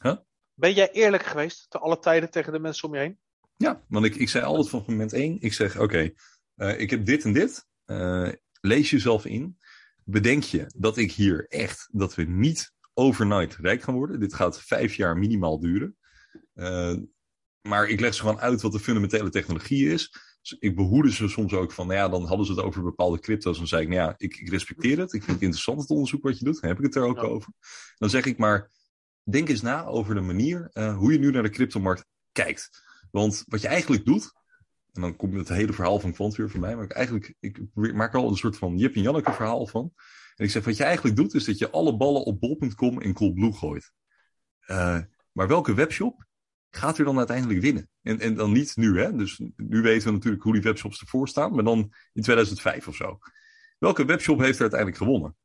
Huh? Ben jij eerlijk geweest te alle tijden tegen de mensen om je heen? Ja, want ik, ik zei altijd van moment één. Ik zeg, oké, eh, ik heb dit en dit. Lees jezelf in. Bedenk je dat ik hier echt, dat we niet overnight rijk gaan worden. Dit gaat vijf jaar minimaal duren. Eh, maar ik leg ze gewoon uit wat de fundamentele technologie is. Dus ik behoede ze soms ook van, nou ja, dan hadden ze het over bepaalde crypto's. Dan zei ik, nou ja, ik, ik respecteer het. Ik vind het interessant het onderzoek wat je doet. Dan heb ik het er ook Ja. over. Dan zeg ik maar, denk eens na over de manier eh, hoe je nu naar de cryptomarkt kijkt. Want wat je eigenlijk doet, en dan komt het hele verhaal van Quant weer voor mij, maar ik eigenlijk, ik maak er al een soort van Jip en Janneke verhaal van. En ik zeg, wat je eigenlijk doet, is dat je alle ballen op bol.com en Coolblue gooit. Eh, maar welke webshop gaat er dan uiteindelijk winnen? En, en dan niet nu, hè? Dus nu weten we natuurlijk hoe die webshops ervoor staan, maar dan in 2005 of zo. Welke webshop heeft er uiteindelijk gewonnen?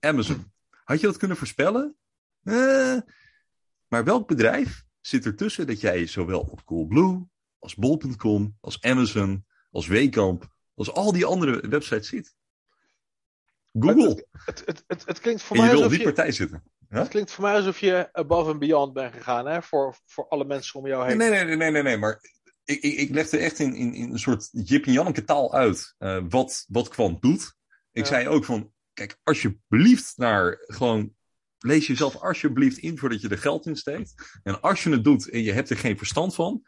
Amazon. Had je dat kunnen voorspellen? Eh, maar welk bedrijf zit ertussen dat jij zowel op Coolblue, als bol.com, als Amazon, als Wekamp, als al die andere websites zit? Google. Het, het, het, het klinkt voor En je mij wil alsof die je, partij zitten. het klinkt voor mij alsof je above and beyond bent gegaan hè? Voor, voor alle mensen om jou heen. Nee, nee, nee, nee, nee, nee. Maar ik, ik, ik legde echt in, in, in een soort Jip en Janneke taal uit uh, wat, wat Quant doet. Ik ja. zei ook van, kijk, alsjeblieft naar gewoon, lees jezelf alsjeblieft in voordat je er geld in steekt. En als je het doet en je hebt er geen verstand van,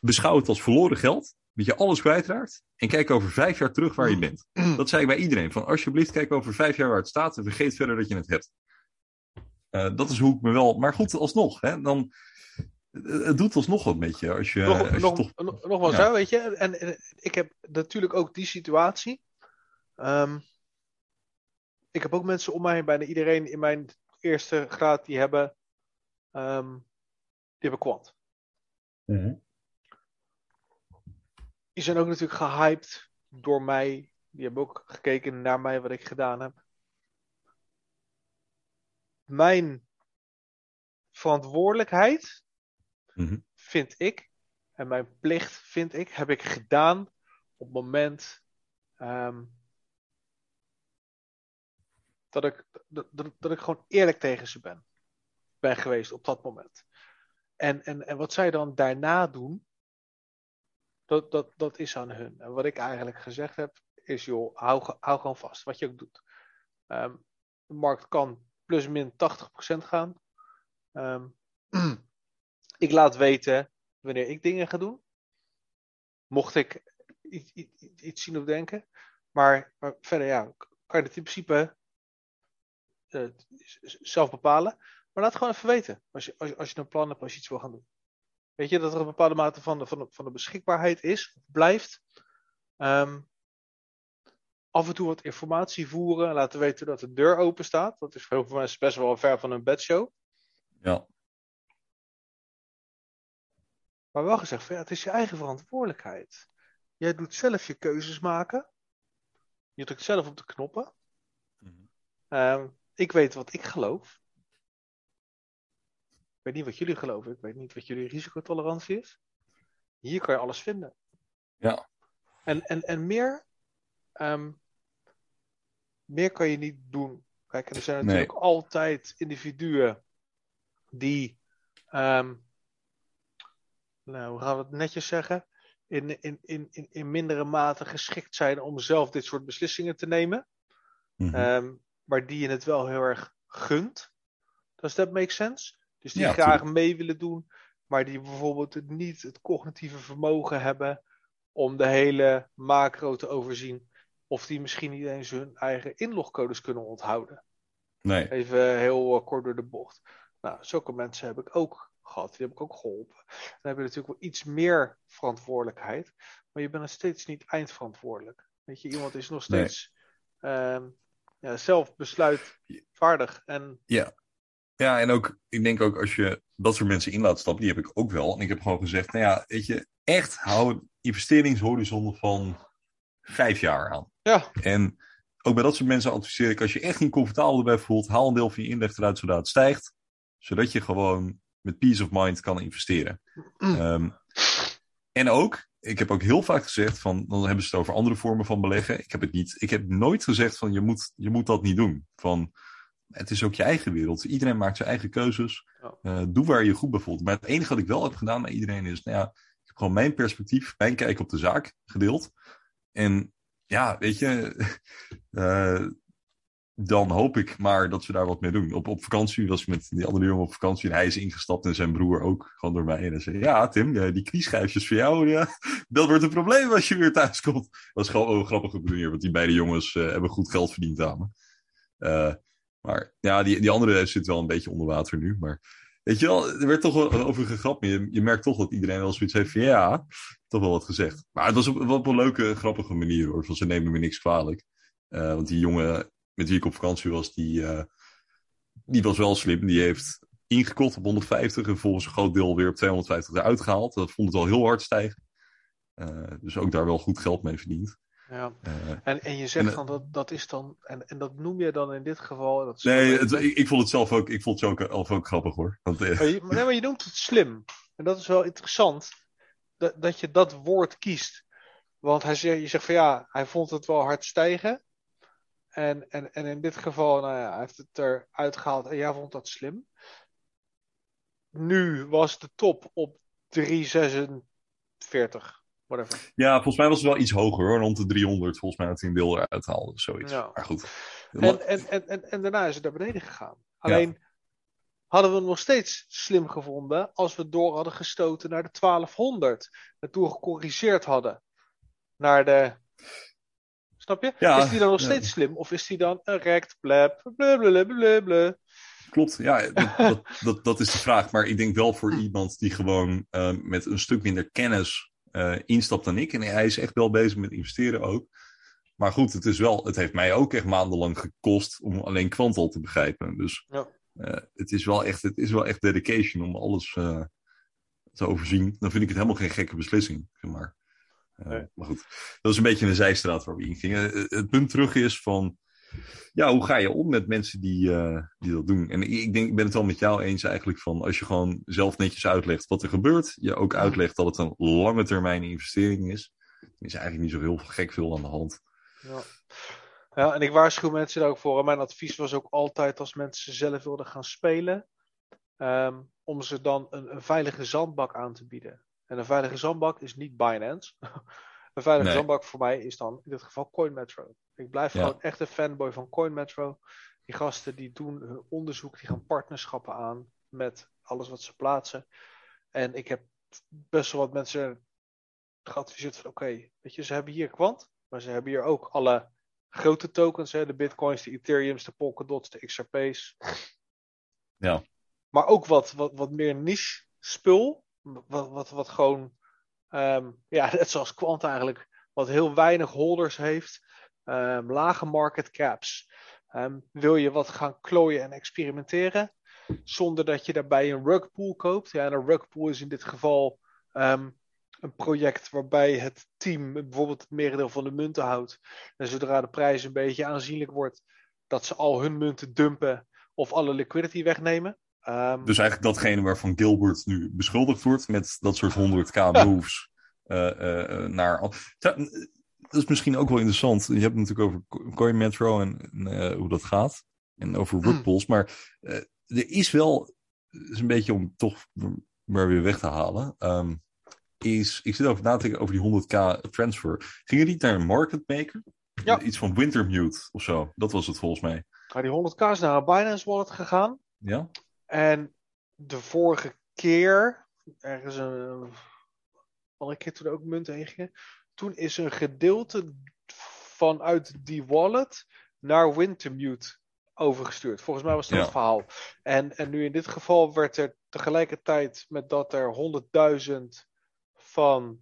beschouw het als verloren geld. Dat je alles kwijtraakt. En kijk over vijf jaar terug waar je bent. Dat zei ik bij iedereen. Van alsjeblieft, kijk over vijf jaar waar het staat. En vergeet verder dat je het hebt. Uh, dat is hoe ik me wel. Maar goed, alsnog. Hè, dan, het doet alsnog wat met je. Als je, nog, als je nog, toch... nog, wel ja. zo, weet je. En, en, ik heb natuurlijk ook die situatie. Um, ik heb ook mensen om mij heen, bijna iedereen in mijn eerste graad, die hebben, um, die hebben kwant. Mm -hmm. Die zijn ook natuurlijk gehyped door mij. Die hebben ook gekeken naar mij, wat ik gedaan heb. Mijn verantwoordelijkheid, mm -hmm. vind ik, en mijn plicht, vind ik, heb ik gedaan op het moment um, dat, ik, dat, dat, dat, ik gewoon eerlijk tegen ze ben, ben geweest op dat moment. En, en, en wat zij dan daarna doen, dat, dat, is aan hun. En wat ik eigenlijk gezegd heb, is joh, hou, hou gewoon vast wat je ook doet. Um, de markt kan plus min 80% gaan. Um, ik laat weten wanneer ik dingen ga doen. Mocht ik iets, iets, iets zien of denken. Maar, maar, verder ja, kan je het in principe uh, zelf bepalen. Maar laat gewoon even weten als je, als, als je een plan hebt, als je iets wil gaan doen. Weet je, dat er een bepaalde mate van de, van de, van de beschikbaarheid is, blijft. Um, af en toe wat informatie voeren, laten weten dat de deur open staat. Dat is voor heel veel mensen best wel ver van een bedshow. Ja. Maar wel gezegd, ja, het is je eigen verantwoordelijkheid. Jij doet zelf je keuzes maken. Je drukt zelf op de knoppen. Mm-hmm. Um, ik weet wat ik geloof. Ik weet niet wat jullie geloven. Ik weet niet wat jullie risicotolerantie is. Hier kan je alles vinden. Ja. En, en, en meer, um, meer kan je niet doen. Kijk, er zijn natuurlijk nee. altijd individuen die, um, nou, hoe gaan we het netjes zeggen, in, in, in, in, in mindere mate geschikt zijn om zelf dit soort beslissingen te nemen. Mm-hmm. Um, maar die je het wel heel erg gunt. Does that make sense? Dus die Ja, graag tuurlijk. mee willen doen, maar die bijvoorbeeld niet het cognitieve vermogen hebben om de hele macro te overzien. Of die misschien niet eens hun eigen inlogcodes kunnen onthouden. Nee. Even heel uh, kort door de bocht. Nou, zulke mensen heb ik ook gehad. Die heb ik ook geholpen. Dan heb je natuurlijk wel iets meer verantwoordelijkheid. Maar je bent nog steeds niet eindverantwoordelijk. Weet je, iemand is nog Nee. steeds ehm, ja, zelf besluitvaardig. En Ja. Ja, en ook, ik denk ook als je dat soort mensen in laat stappen, die heb ik ook wel. En ik heb gewoon gezegd, nou ja, weet je, echt hou een investeringshorizon van vijf jaar aan. ja, En ook bij dat soort mensen adviseer ik, als je echt niet comfortabel erbij voelt, haal een deel van je inleg eruit zodat het stijgt. Zodat je gewoon met peace of mind kan investeren. Ehm, en ook, ik heb ook heel vaak gezegd van, dan hebben ze het over andere vormen van beleggen. Ik heb het niet, ik heb nooit gezegd van, je moet, je moet dat niet doen. Van, het is ook je eigen wereld. Iedereen maakt zijn eigen keuzes. Uh, doe waar je je goed bij voelt. Maar het enige wat ik wel heb gedaan bij iedereen is, nou ja, ik heb gewoon mijn perspectief, mijn kijk op de zaak gedeeld. En ja, weet je, uh, dan hoop ik maar dat ze daar wat mee doen. Op, op vakantie was ik met die andere jongen op vakantie en hij is ingestapt en zijn broer ook gewoon door mij. En hij zei, ja Tim, die knieschijfjes voor jou, ja, dat wordt een probleem als je weer thuis komt. Dat was gewoon een grappige manier, want die beide jongens uh, hebben goed geld verdiend aan me. Maar ja, die, die andere zit wel een beetje onder water nu. Maar weet je wel, er werd toch wel over gegrapt. Je, je merkt toch dat iedereen wel zoiets heeft van ja, toch wel wat gezegd. Maar het was op, op een leuke, grappige manier hoor. Van ze nemen me niks kwalijk. Uh, want die jongen met wie ik op vakantie was, die, uh, die was wel slim. Die heeft ingekocht op 150 en volgens een groot deel weer op 250 eruit gehaald. Dat vond het al heel hard stijgen. Uh, dus ook daar wel goed geld mee verdiend. Ja. Uh, en, en je zegt dan dat dat is dan, en, en dat noem je dan in dit geval. Dat nee, het, ik, ik, vond het zelf ook, ik vond het zelf ook, grappig hoor. Want, uh, maar je, nee, maar je noemt het slim. En dat is wel interessant dat, dat je dat woord kiest. Want hij zegt, je zegt van ja, hij vond het wel hard stijgen. En, en, en in dit geval, nou ja, hij heeft het eruit gehaald en jij vond dat slim. Nu was de top op 3,26 40, whatever. Ja, volgens mij was het wel iets hoger hoor. Rond de 300, volgens mij dat hij een deel eruit haalde. Zoiets. Ja. Maar goed. En, en, en, en, en daarna is het naar beneden gegaan. Alleen hadden we het nog steeds slim gevonden als we door hadden gestoten naar de 1200. En toen gecorrigeerd hadden naar de. Snap je? Ja, is die dan nog steeds slim? Of is die dan een rect, blab, blablabla? Klopt, ja, dat, dat, dat, dat is de vraag. Maar ik denk wel voor iemand die gewoon eh, met een stuk minder kennis eh, instapt dan ik. En hij is echt wel bezig met investeren ook. Maar goed, het, is wel, het heeft mij ook echt maandenlang gekost om alleen Quantal te begrijpen. Dus Ja. eh, het, is wel echt, het is wel echt dedication om alles eh, te overzien. Dan vind ik het helemaal geen gekke beslissing. Zeg maar. Nee. Maar goed, dat is een beetje een zijstraat waar we in gingen. Het punt terug is van ja, hoe ga je om met mensen die, eh, die dat doen? En ik, denk, ik ben het wel met jou eens eigenlijk van als je gewoon zelf netjes uitlegt wat er gebeurt, je ook uitlegt dat het een lange termijn investering is, dan is eigenlijk niet zo heel gek veel aan de hand. Ja. ja, en ik waarschuw mensen daar ook voor. En mijn advies was ook altijd als mensen zelf wilden gaan spelen, ehm, om ze dan een, een veilige zandbak aan te bieden. En een veilige zandbak is niet Binance. een veilige Nee. zandbak voor mij is dan in dit geval CoinMetro. Ik blijf Ja. gewoon echt een fanboy van CoinMetro. Die gasten die doen hun onderzoek, die gaan partnerschappen aan met alles wat ze plaatsen. En ik heb best wel wat mensen geadviseerd van oké, weet je, ze hebben hier kwant, maar ze hebben hier ook alle grote tokens, hè, de bitcoins, de ethereums, de polkadots, de XRP's. Ja. Maar ook wat, wat, wat meer niche spul, wat, wat, wat gewoon, ehm, ja, net zoals kwant eigenlijk, wat heel weinig holders heeft, ehm, lage market caps. Ehm, wil je wat gaan klooien en experimenteren, zonder dat je daarbij een rugpool koopt? Ja, en een rugpool is in dit geval ehm, een project waarbij het team bijvoorbeeld het merendeel van de munten houdt. En zodra de prijs een beetje aanzienlijk wordt, dat ze al hun munten dumpen of alle liquidity wegnemen. Dus eigenlijk datgene waarvan Gilbert nu beschuldigd wordt met dat soort 100k moves eh, naar. Ja, Dat is misschien ook wel interessant. Je hebt het natuurlijk over Co- Coin Metro en eh, hoe dat gaat. En over Hmm. rugpulls. Maar eh, er is wel, is een beetje om toch maar weer weg te halen. ehm, is, ik zit over na te denken over die 100k transfer. Gingen die naar een market maker? Ja. Iets van Wintermute of zo. Dat was het volgens mij. Maar die 100k is naar een Binance wallet gegaan. Ja? En de vorige keer, ergens een andere keer toen er ook munten heen gingen, toen is een gedeelte vanuit die wallet naar Wintermute overgestuurd. Volgens mij was dat Ja. het verhaal. En, en nu in dit geval werd er tegelijkertijd met dat er 100.000 van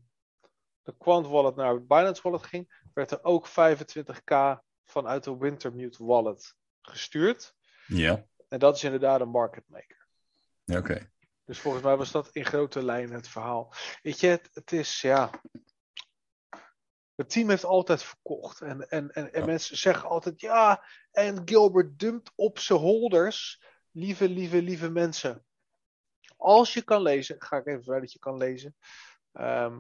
de Quant wallet naar Binance wallet ging, werd er ook 25k vanuit de Wintermute wallet gestuurd. Ja. En dat is inderdaad een market maker. Ja, oké. Dus volgens mij was dat in grote lijnen het verhaal. Weet je, het, het is ja. Het team heeft altijd verkocht. En, en, en, en Ja. mensen zeggen altijd ja. En Gilbert dumpt op zijn holders. Lieve, lieve, lieve mensen. Als je kan lezen, ga ik even vanuit dat je kan lezen. ehm,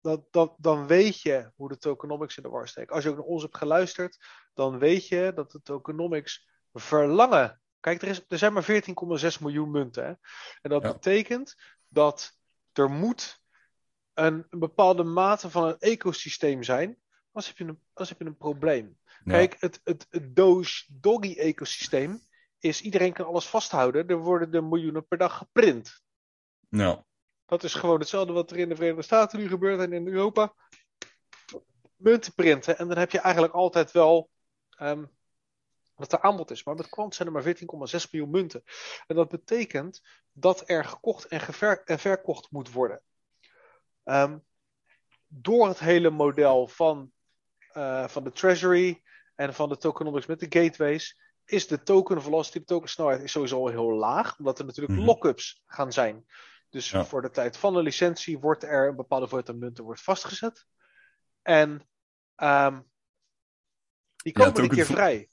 dat, dat, dan weet je hoe de tokenomics in de war steken. Als je ook naar ons hebt geluisterd, dan weet je dat de tokenomics verlangen. Kijk, er, is, er zijn maar 14,6 miljoen munten. Hè? En dat Ja. betekent dat er moet een, een bepaalde mate van een ecosysteem zijn. Anders heb je een, anders heb je een probleem. Ja. Kijk, het, het, het Doge-Doggy-ecosysteem is iedereen kan alles vasthouden. Er worden er miljoenen per dag geprint. Ja. Dat is gewoon hetzelfde wat er in de Verenigde Staten nu gebeurt en in Europa. Munten printen en dan heb je eigenlijk altijd wel ehm, dat er aanbod is. Maar met kwant zijn er maar 14,6 miljoen munten. En dat betekent dat er gekocht en, en verkocht moet worden. Ehm, door het hele model van, eh, van de treasury en van de tokenomics met de gateways is de token velocity, de token snelheid is sowieso al heel laag, omdat er natuurlijk Mhm. lockups gaan zijn. Dus Ja. voor de tijd van de licentie wordt er een bepaalde hoeveelheid aan munten wordt vastgezet. En ehm, die Ja, komen een token keer vo- vrij.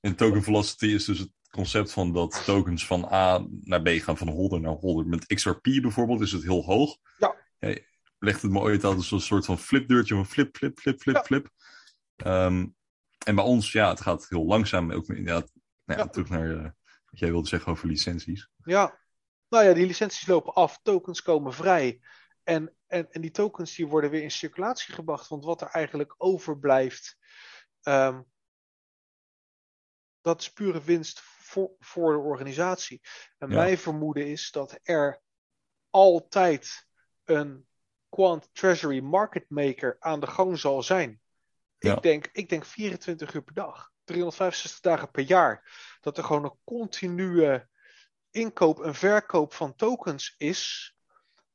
En token velocity is dus het concept van dat tokens van A naar B gaan, van holder naar holder. Met XRP bijvoorbeeld is het heel hoog. Ja. Legt het me ooit als een soort van flipdeurtje, van flip, flip, flip, flip, Ja. flip. Ehm, en bij ons, ja, het gaat heel langzaam. Ook inderdaad, nou ja, terug naar eh, wat jij wilde zeggen over licenties. Ja, nou ja, die licenties lopen af, tokens komen vrij. En en, en die tokens die worden weer in circulatie gebracht. Want wat er eigenlijk overblijft, ehm, dat is pure winst voor, voor de organisatie. En Ja. mijn vermoeden is dat er altijd een Quant Treasury Market Maker aan de gang zal zijn. Ja. Ik, denk, ik denk 24 uur per dag, 365 dagen per jaar. Dat er gewoon een continue inkoop en verkoop van tokens is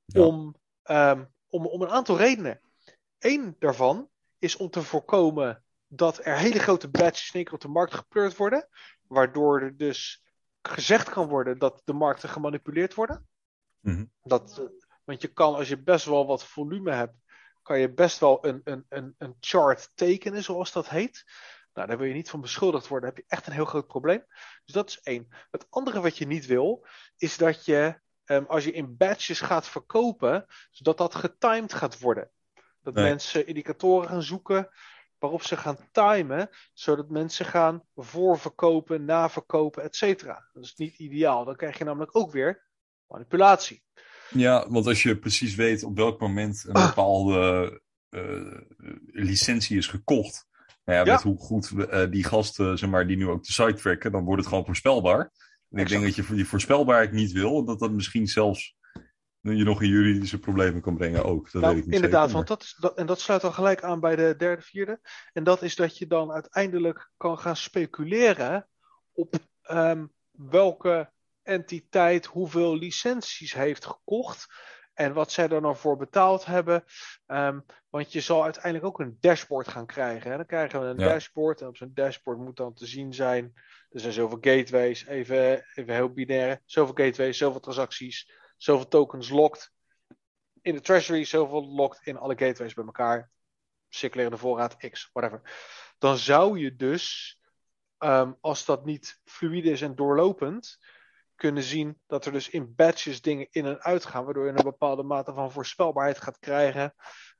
Ja. om, ehm, om, om een aantal redenen. Eén daarvan is om te voorkomen dat er hele grote batches in één keer op de markt gepleurd worden, waardoor er dus gezegd kan worden dat de markten gemanipuleerd worden. Mhm. Dat, eh, want je kan, als je best wel wat volume hebt, kan je best wel een, een, een, een chart tekenen, zoals dat heet. Nou, daar wil je niet van beschuldigd worden. Dan heb je echt een heel groot probleem. Dus dat is één. Het andere wat je niet wil, is dat je, ehm, als je in batches gaat verkopen, zodat dat getimed gaat worden. Dat Nee. mensen indicatoren gaan zoeken waarop ze gaan timen, zodat mensen gaan voorverkopen, naverkopen, et cetera. Dat is niet ideaal. Dan krijg je namelijk ook weer manipulatie. Ja, want als je precies weet op welk moment een Ah. bepaalde eh, licentie is gekocht. Nou ja, Ja. met hoe goed eh, die gasten, zeg maar, die nu ook de site tracken, dan wordt het gewoon voorspelbaar. En ik denk dat je voor die voorspelbaarheid niet wil, dat dat misschien zelfs je nog in juridische problemen kan brengen ook. Dat Nou, weet ik niet inderdaad, zeker, want dat, is, dat, en dat sluit al gelijk aan bij de derde, vierde. En dat is dat je dan uiteindelijk kan gaan speculeren op ehm, welke entiteit hoeveel licenties heeft gekocht en wat zij er dan voor betaald hebben. Ehm, want je zal uiteindelijk ook een dashboard gaan krijgen. Hè? Dan krijgen we een Ja. dashboard en op zo'n dashboard moet dan te zien zijn. Er zijn zoveel gateways, even, even heel binair. Zoveel gateways, zoveel transacties, zoveel tokens locked in de treasury, zoveel locked in alle gateways bij elkaar. Circulerende voorraad, X, whatever. Dan zou je dus, ehm, als dat niet fluide is en doorlopend, kunnen zien dat er dus in batches dingen in en uit gaan, waardoor je een bepaalde mate van voorspelbaarheid gaat krijgen.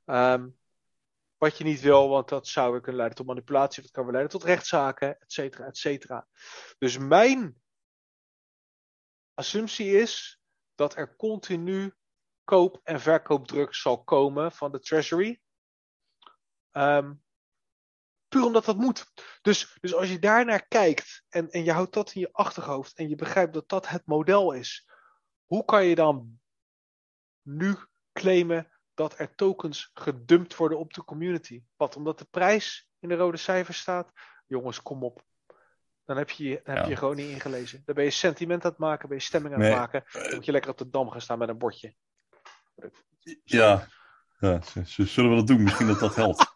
Ehm, wat je niet wil, want dat zou weer kunnen leiden tot manipulatie, dat kan weer leiden tot rechtszaken, et cetera, et cetera. Dus mijn assumptie is dat er continu koop- en verkoopdruk zal komen van de treasury. Ehm, puur omdat dat moet. Dus, dus als je daarnaar kijkt en, en je houdt dat in je achterhoofd en je begrijpt dat dat het model is, hoe kan je dan nu claimen dat er tokens gedumpt worden op de community? Wat? Omdat de prijs in de rode cijfers staat? Jongens, kom op. Dan heb je dan heb Ja. je gewoon niet ingelezen. Dan ben je sentiment aan het maken, ben je stemming aan Nee. het maken. Dan moet je lekker op de dam gaan staan met een bordje. Ja, ja zullen we dat doen? Misschien dat dat helpt.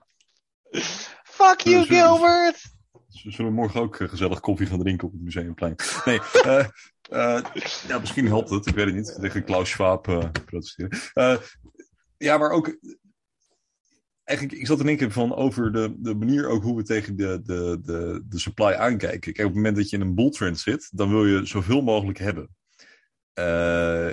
Fuck you, Zullen- Gilbert! Zullen we morgen ook eh, gezellig koffie gaan drinken op het museumplein? Nee, eh, eh, ja, misschien helpt het. Ik weet het niet. Tegen Klaus Schwab eh, protesteren. Ja, maar ook... Eigenlijk, ik zat te denken van over de, de manier ook hoe we tegen de, de, de, de supply aankijken. Kijk, op het moment dat je in een bull trend zit, dan wil je zoveel mogelijk hebben.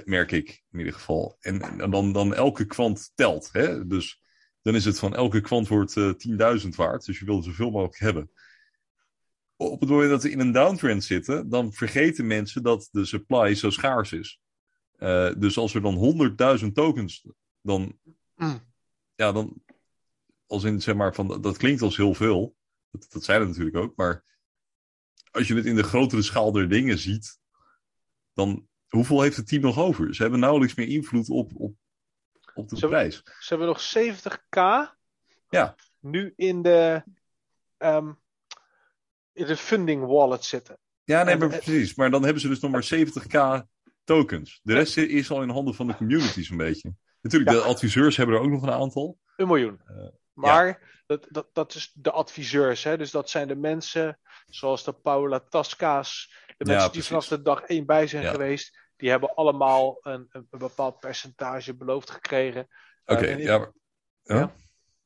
Merk ik in ieder geval. En, en dan, dan elke kwant telt. Hè? Dus dan is het van elke kwant wordt eh 10.000 waard. Dus je wil er zoveel mogelijk hebben op het moment dat we in een downtrend zitten, dan vergeten mensen dat de supply zo schaars is. Eh, dus als er dan 100.000 tokens, dan, Mm. ja, dan, als in zeg maar, van, dat klinkt als heel veel. Dat, dat zijn het natuurlijk ook, maar als je het in de grotere schaal der dingen ziet, dan hoeveel heeft het team nog over? Ze hebben nauwelijks meer invloed op, op, op de Zo- prijs. Ze hebben nog 70k Ja. nu in de, ehm, in de funding wallet zitten. Ja, nee, maar precies. Maar dan hebben ze dus nog maar 70k tokens. De rest is al in handen van de communities een beetje. Natuurlijk, Ja. de adviseurs hebben er ook nog een aantal. Een miljoen. Eh, maar dat, dat, dat is de adviseurs. Hè? Dus dat zijn de mensen zoals de Paula Tasca's. De Ja, mensen die vanaf de dag één bij zijn geweest. Die hebben allemaal een, een, bepaald percentage beloofd gekregen. Oké, Eh, ja, maar, ja. Ja.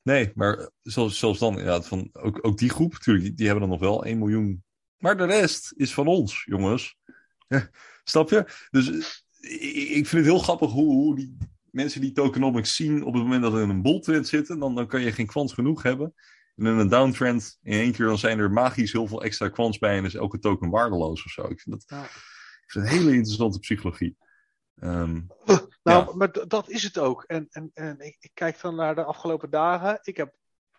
Nee, maar zelfs, zelfs dan, ja, van, ook, ook die groep, natuurlijk, die, die hebben dan nog wel 1 miljoen. Maar de rest is van ons, jongens. Snap je? Dus eh, ik, ik vind het heel grappig hoe, hoe die mensen die tokenomics zien op het moment dat we in een bulltrend zitten, dan, dan kan je geen kwants genoeg hebben. En in een downtrend, in één keer, dan zijn er magisch heel veel extra kwants bij en is elke token waardeloos of zo. Ik vind dat, Ja. Het een hele interessante psychologie. Ehm, Nou, Ja. maar dat is het ook. En, en, en ik, ik kijk dan naar de afgelopen dagen. Ik heb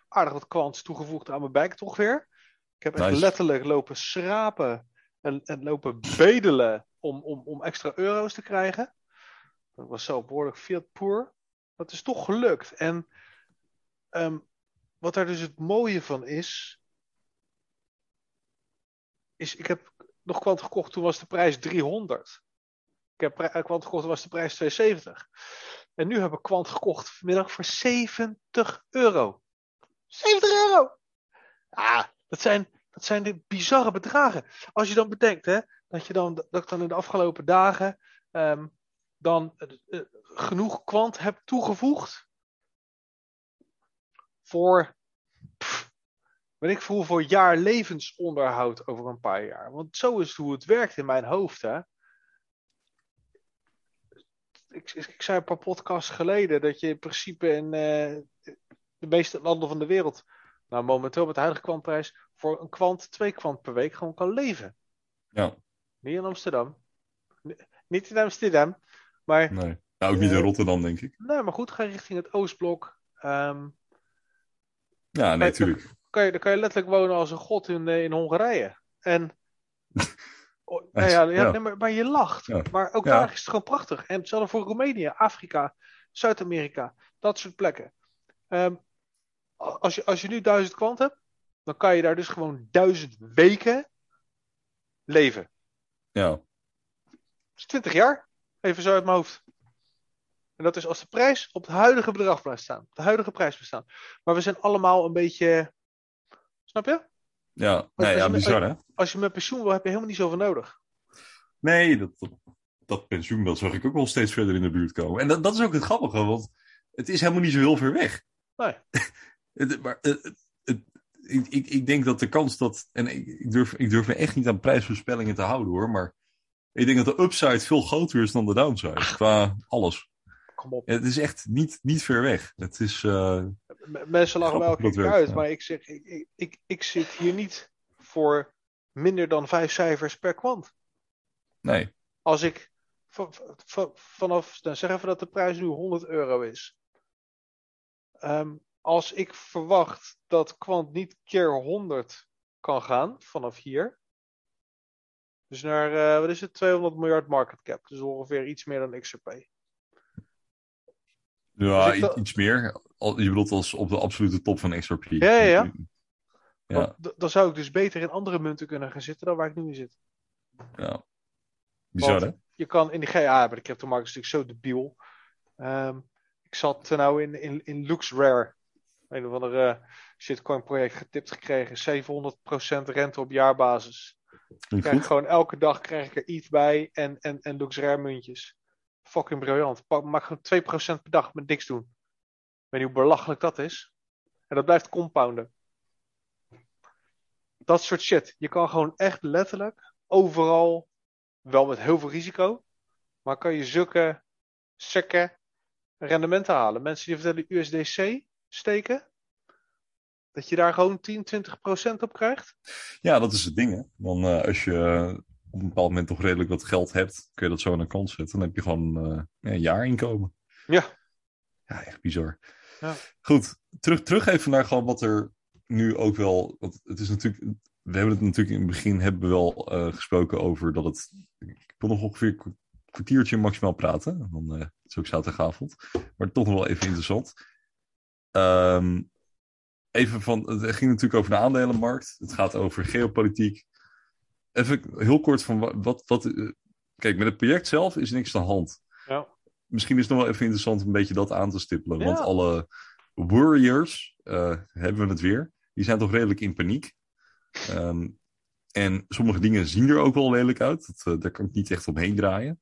aardig wat kwants toegevoegd aan mijn bike toch weer. Ik heb echt Nice. letterlijk lopen schrapen en, en lopen bedelen om, om, om extra euro's te krijgen. Dat was zo behoorlijk Fiat Poor. Dat is toch gelukt. En ehm, wat daar dus het mooie van is, is ik heb nog kwant gekocht, toen was de prijs 300. Ik heb pri- kwant gekocht, toen was de prijs 270. En nu heb ik kwant gekocht vanmiddag voor 70 euro. 70 euro! Ah, dat zijn, dat zijn de bizarre bedragen. Als je dan bedenkt, hè, dat je dan, dat ik dan in de afgelopen dagen ehm, dan eh, eh, genoeg kwant heb toegevoegd voor, weet ik veel, voor jaar levensonderhoud over een paar jaar. Want zo is hoe het werkt in mijn hoofd, hè. Ik, ik, zei een paar podcasts geleden dat je in principe in eh, de meeste landen van de wereld, nou momenteel met de huidige kwantprijs, voor een kwant, twee kwant per week gewoon kan leven. Ja, Niet in Amsterdam. N- Niet in Amsterdam. Maar, nee. Nou, ook niet in Eh, Rotterdam, denk ik. nee, maar goed, ga richting het Oostblok. Ehm, Ja, nee, Kijk, tuurlijk. Kan je, dan kan je letterlijk wonen als een god in, eh, in Hongarije. En. Oh, nou ja, nee, maar, maar je lacht. Ja. Maar ook daar is het gewoon prachtig. En hetzelfde voor Roemenië, Afrika, Zuid-Amerika, dat soort plekken. Ehm, als, je, als je nu duizend kwant hebt, dan kan je daar dus gewoon duizend weken leven. Ja, Dat is 20 jaar. Even zo uit mijn hoofd. En dat is als de prijs op het huidige bedrag blijft staan. De huidige prijs blijft staan. Maar we zijn allemaal een beetje. Snap je? ja. Nee, ja bizar, hè? Als je met pensioen wil, heb je helemaal niet zoveel nodig. Nee, dat, dat, dat pensioen, dat zag ik ook wel steeds verder in de buurt komen. En dat, dat is ook het grappige, want het is helemaal niet zo heel ver weg. Nee. Het, maar, het, het- het- ik, ik, ik denk dat de kans dat. En ik, ik, durf, ik durf me echt niet aan prijsvoorspellingen te houden hoor. Maar ik denk dat de upside veel groter is dan de downside. Qua alles. Kom op. Het is echt niet, niet ver weg. Het is. M- Mensen lachen mij elke keer uit. ja. Maar ik zeg, ik, ik, ik, ik zit hier niet voor minder dan vijf cijfers per kwant. nee. Als ik va- va- vanaf, dan zeg even dat de prijs nu 100 euro is. Ehm, als ik verwacht dat kwant niet keer 100 kan gaan vanaf hier. Dus naar, eh, wat is het, 200 miljard market cap. Dus ongeveer iets meer dan XRP. Ja, Dus iets meer. Je bedoelt als op de absolute top van XRP. Ja, ja, ja. Ja, dan zou ik dus beter in andere munten kunnen gaan zitten dan waar ik nu in zit. ja. Bizar, hè? Je kan in de GA, maar de cryptomarkt is natuurlijk zo debiel. Ehm, ik zat nou in, in, in LuxRare. Een of andere eh, shitcoin project getipt gekregen. 700% rente op jaarbasis. Krijg gewoon elke dag krijg ik er ETH bij en, en, en LuxRare muntjes. Fucking briljant. Maak gewoon 2% per dag met niks doen. Weet je hoe belachelijk dat is? En dat blijft compounden. Dat soort shit. Je kan gewoon echt letterlijk overal, wel met heel veel risico, maar kan je zulke sekke rendementen halen. Mensen die vertellen USDC steken, dat je daar gewoon 10, 20% op krijgt. Ja, dat is het ding, hè. Dan eh, als je op een bepaald moment toch redelijk wat geld hebt, kun je dat zo aan de kant zetten. Dan heb je gewoon eh, een jaarinkomen. Ja. Ja, echt bizar. Ja. Goed, terug, terug even naar gewoon wat er nu ook wel... Want het is natuurlijk... We hebben het natuurlijk in het begin hebben we wel eh, gesproken over dat het... Ik wil nog ongeveer een kwartiertje maximaal praten. Dan het is ook zaterdagavond. Maar toch nog wel even interessant. Ehm, even van... Het ging natuurlijk over de aandelenmarkt. Het gaat over geopolitiek. Even heel kort van wa- wat... wat eh, kijk, met het project zelf is niks aan de hand Ja. misschien is het nog wel even interessant om een beetje dat aan te stippelen. Ja. Want alle warriors, eh, hebben we het weer, die zijn toch redelijk in paniek. Ehm, en sommige dingen zien er ook wel lelijk uit. Dat, eh, daar kan ik niet echt omheen draaien.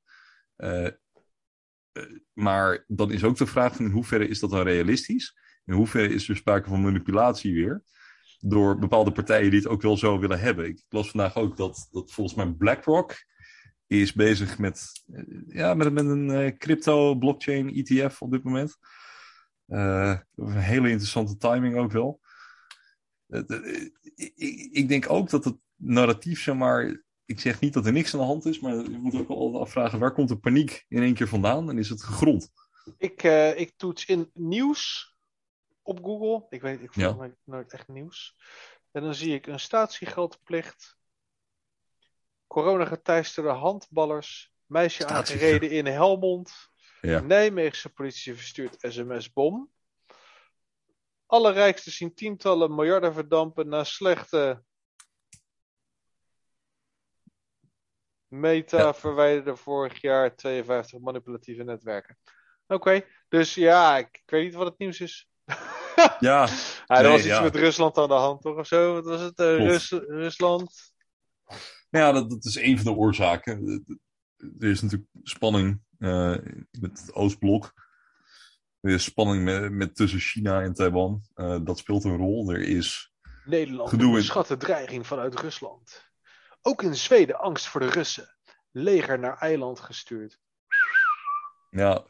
Maar dan is ook de vraag van in hoeverre is dat dan realistisch? In hoeverre is er sprake van manipulatie weer? Door bepaalde partijen die het ook wel zo willen hebben. Ik las vandaag ook dat, dat volgens mij BlackRock is bezig met, eh, ja, met, een eh, crypto blockchain ETF op dit moment. Eh, een hele interessante timing ook wel. Ik, ik denk ook dat het narratief, zeg maar, ik zeg niet dat er niks aan de hand is, maar je moet ook altijd afvragen waar komt de paniek in één keer vandaan en is het gegrond? Ik, ik toets in nieuws op Google. Ik weet, ik volg Ja. nooit echt nieuws. En dan zie ik een statiegeldplicht. Coronageteisterde handballers. Meisje aangereden in Helmond. Ja. Nijmeegse politie verstuurt sms-bom. Alle rijksten zien tientallen miljarden verdampen na slechte. Meta Ja. verwijderde vorig jaar 52 manipulatieve netwerken. Oké, dus ja, ik, ik weet niet wat het nieuws is. Ja, Ja, er Nee, was iets ja. met Rusland aan de hand, toch? Of zo? Wat was het? Eh. Rus- Rusland. Nou ja, dat, dat is een van de oorzaken. Er is natuurlijk spanning eh, met het Oostblok. Er is spanning met, met tussen China en Taiwan. Eh, dat speelt een rol. Er is. Nederland Gedoe in- onderschat de dreiging vanuit Rusland. Ook in Zweden angst voor de Russen. Leger naar eiland gestuurd. Ja,